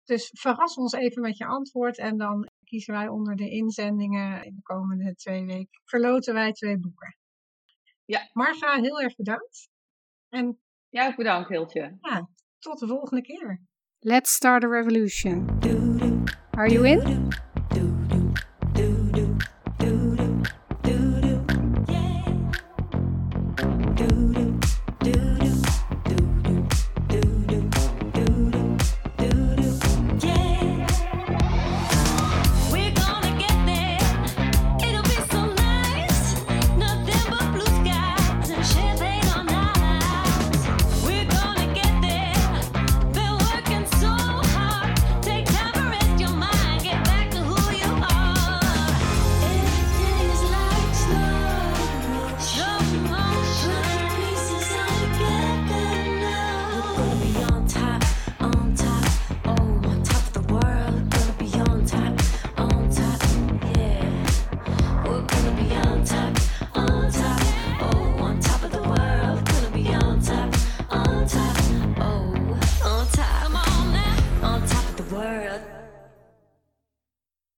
Dus verras ons even met je antwoord en dan kiezen wij onder de inzendingen in de komende twee weken. Verloten wij twee boeken. Ja. Marga, heel erg bedankt. En ja, bedankt Hiltje. Ja, tot de volgende keer. Let's start a revolution. Are you in?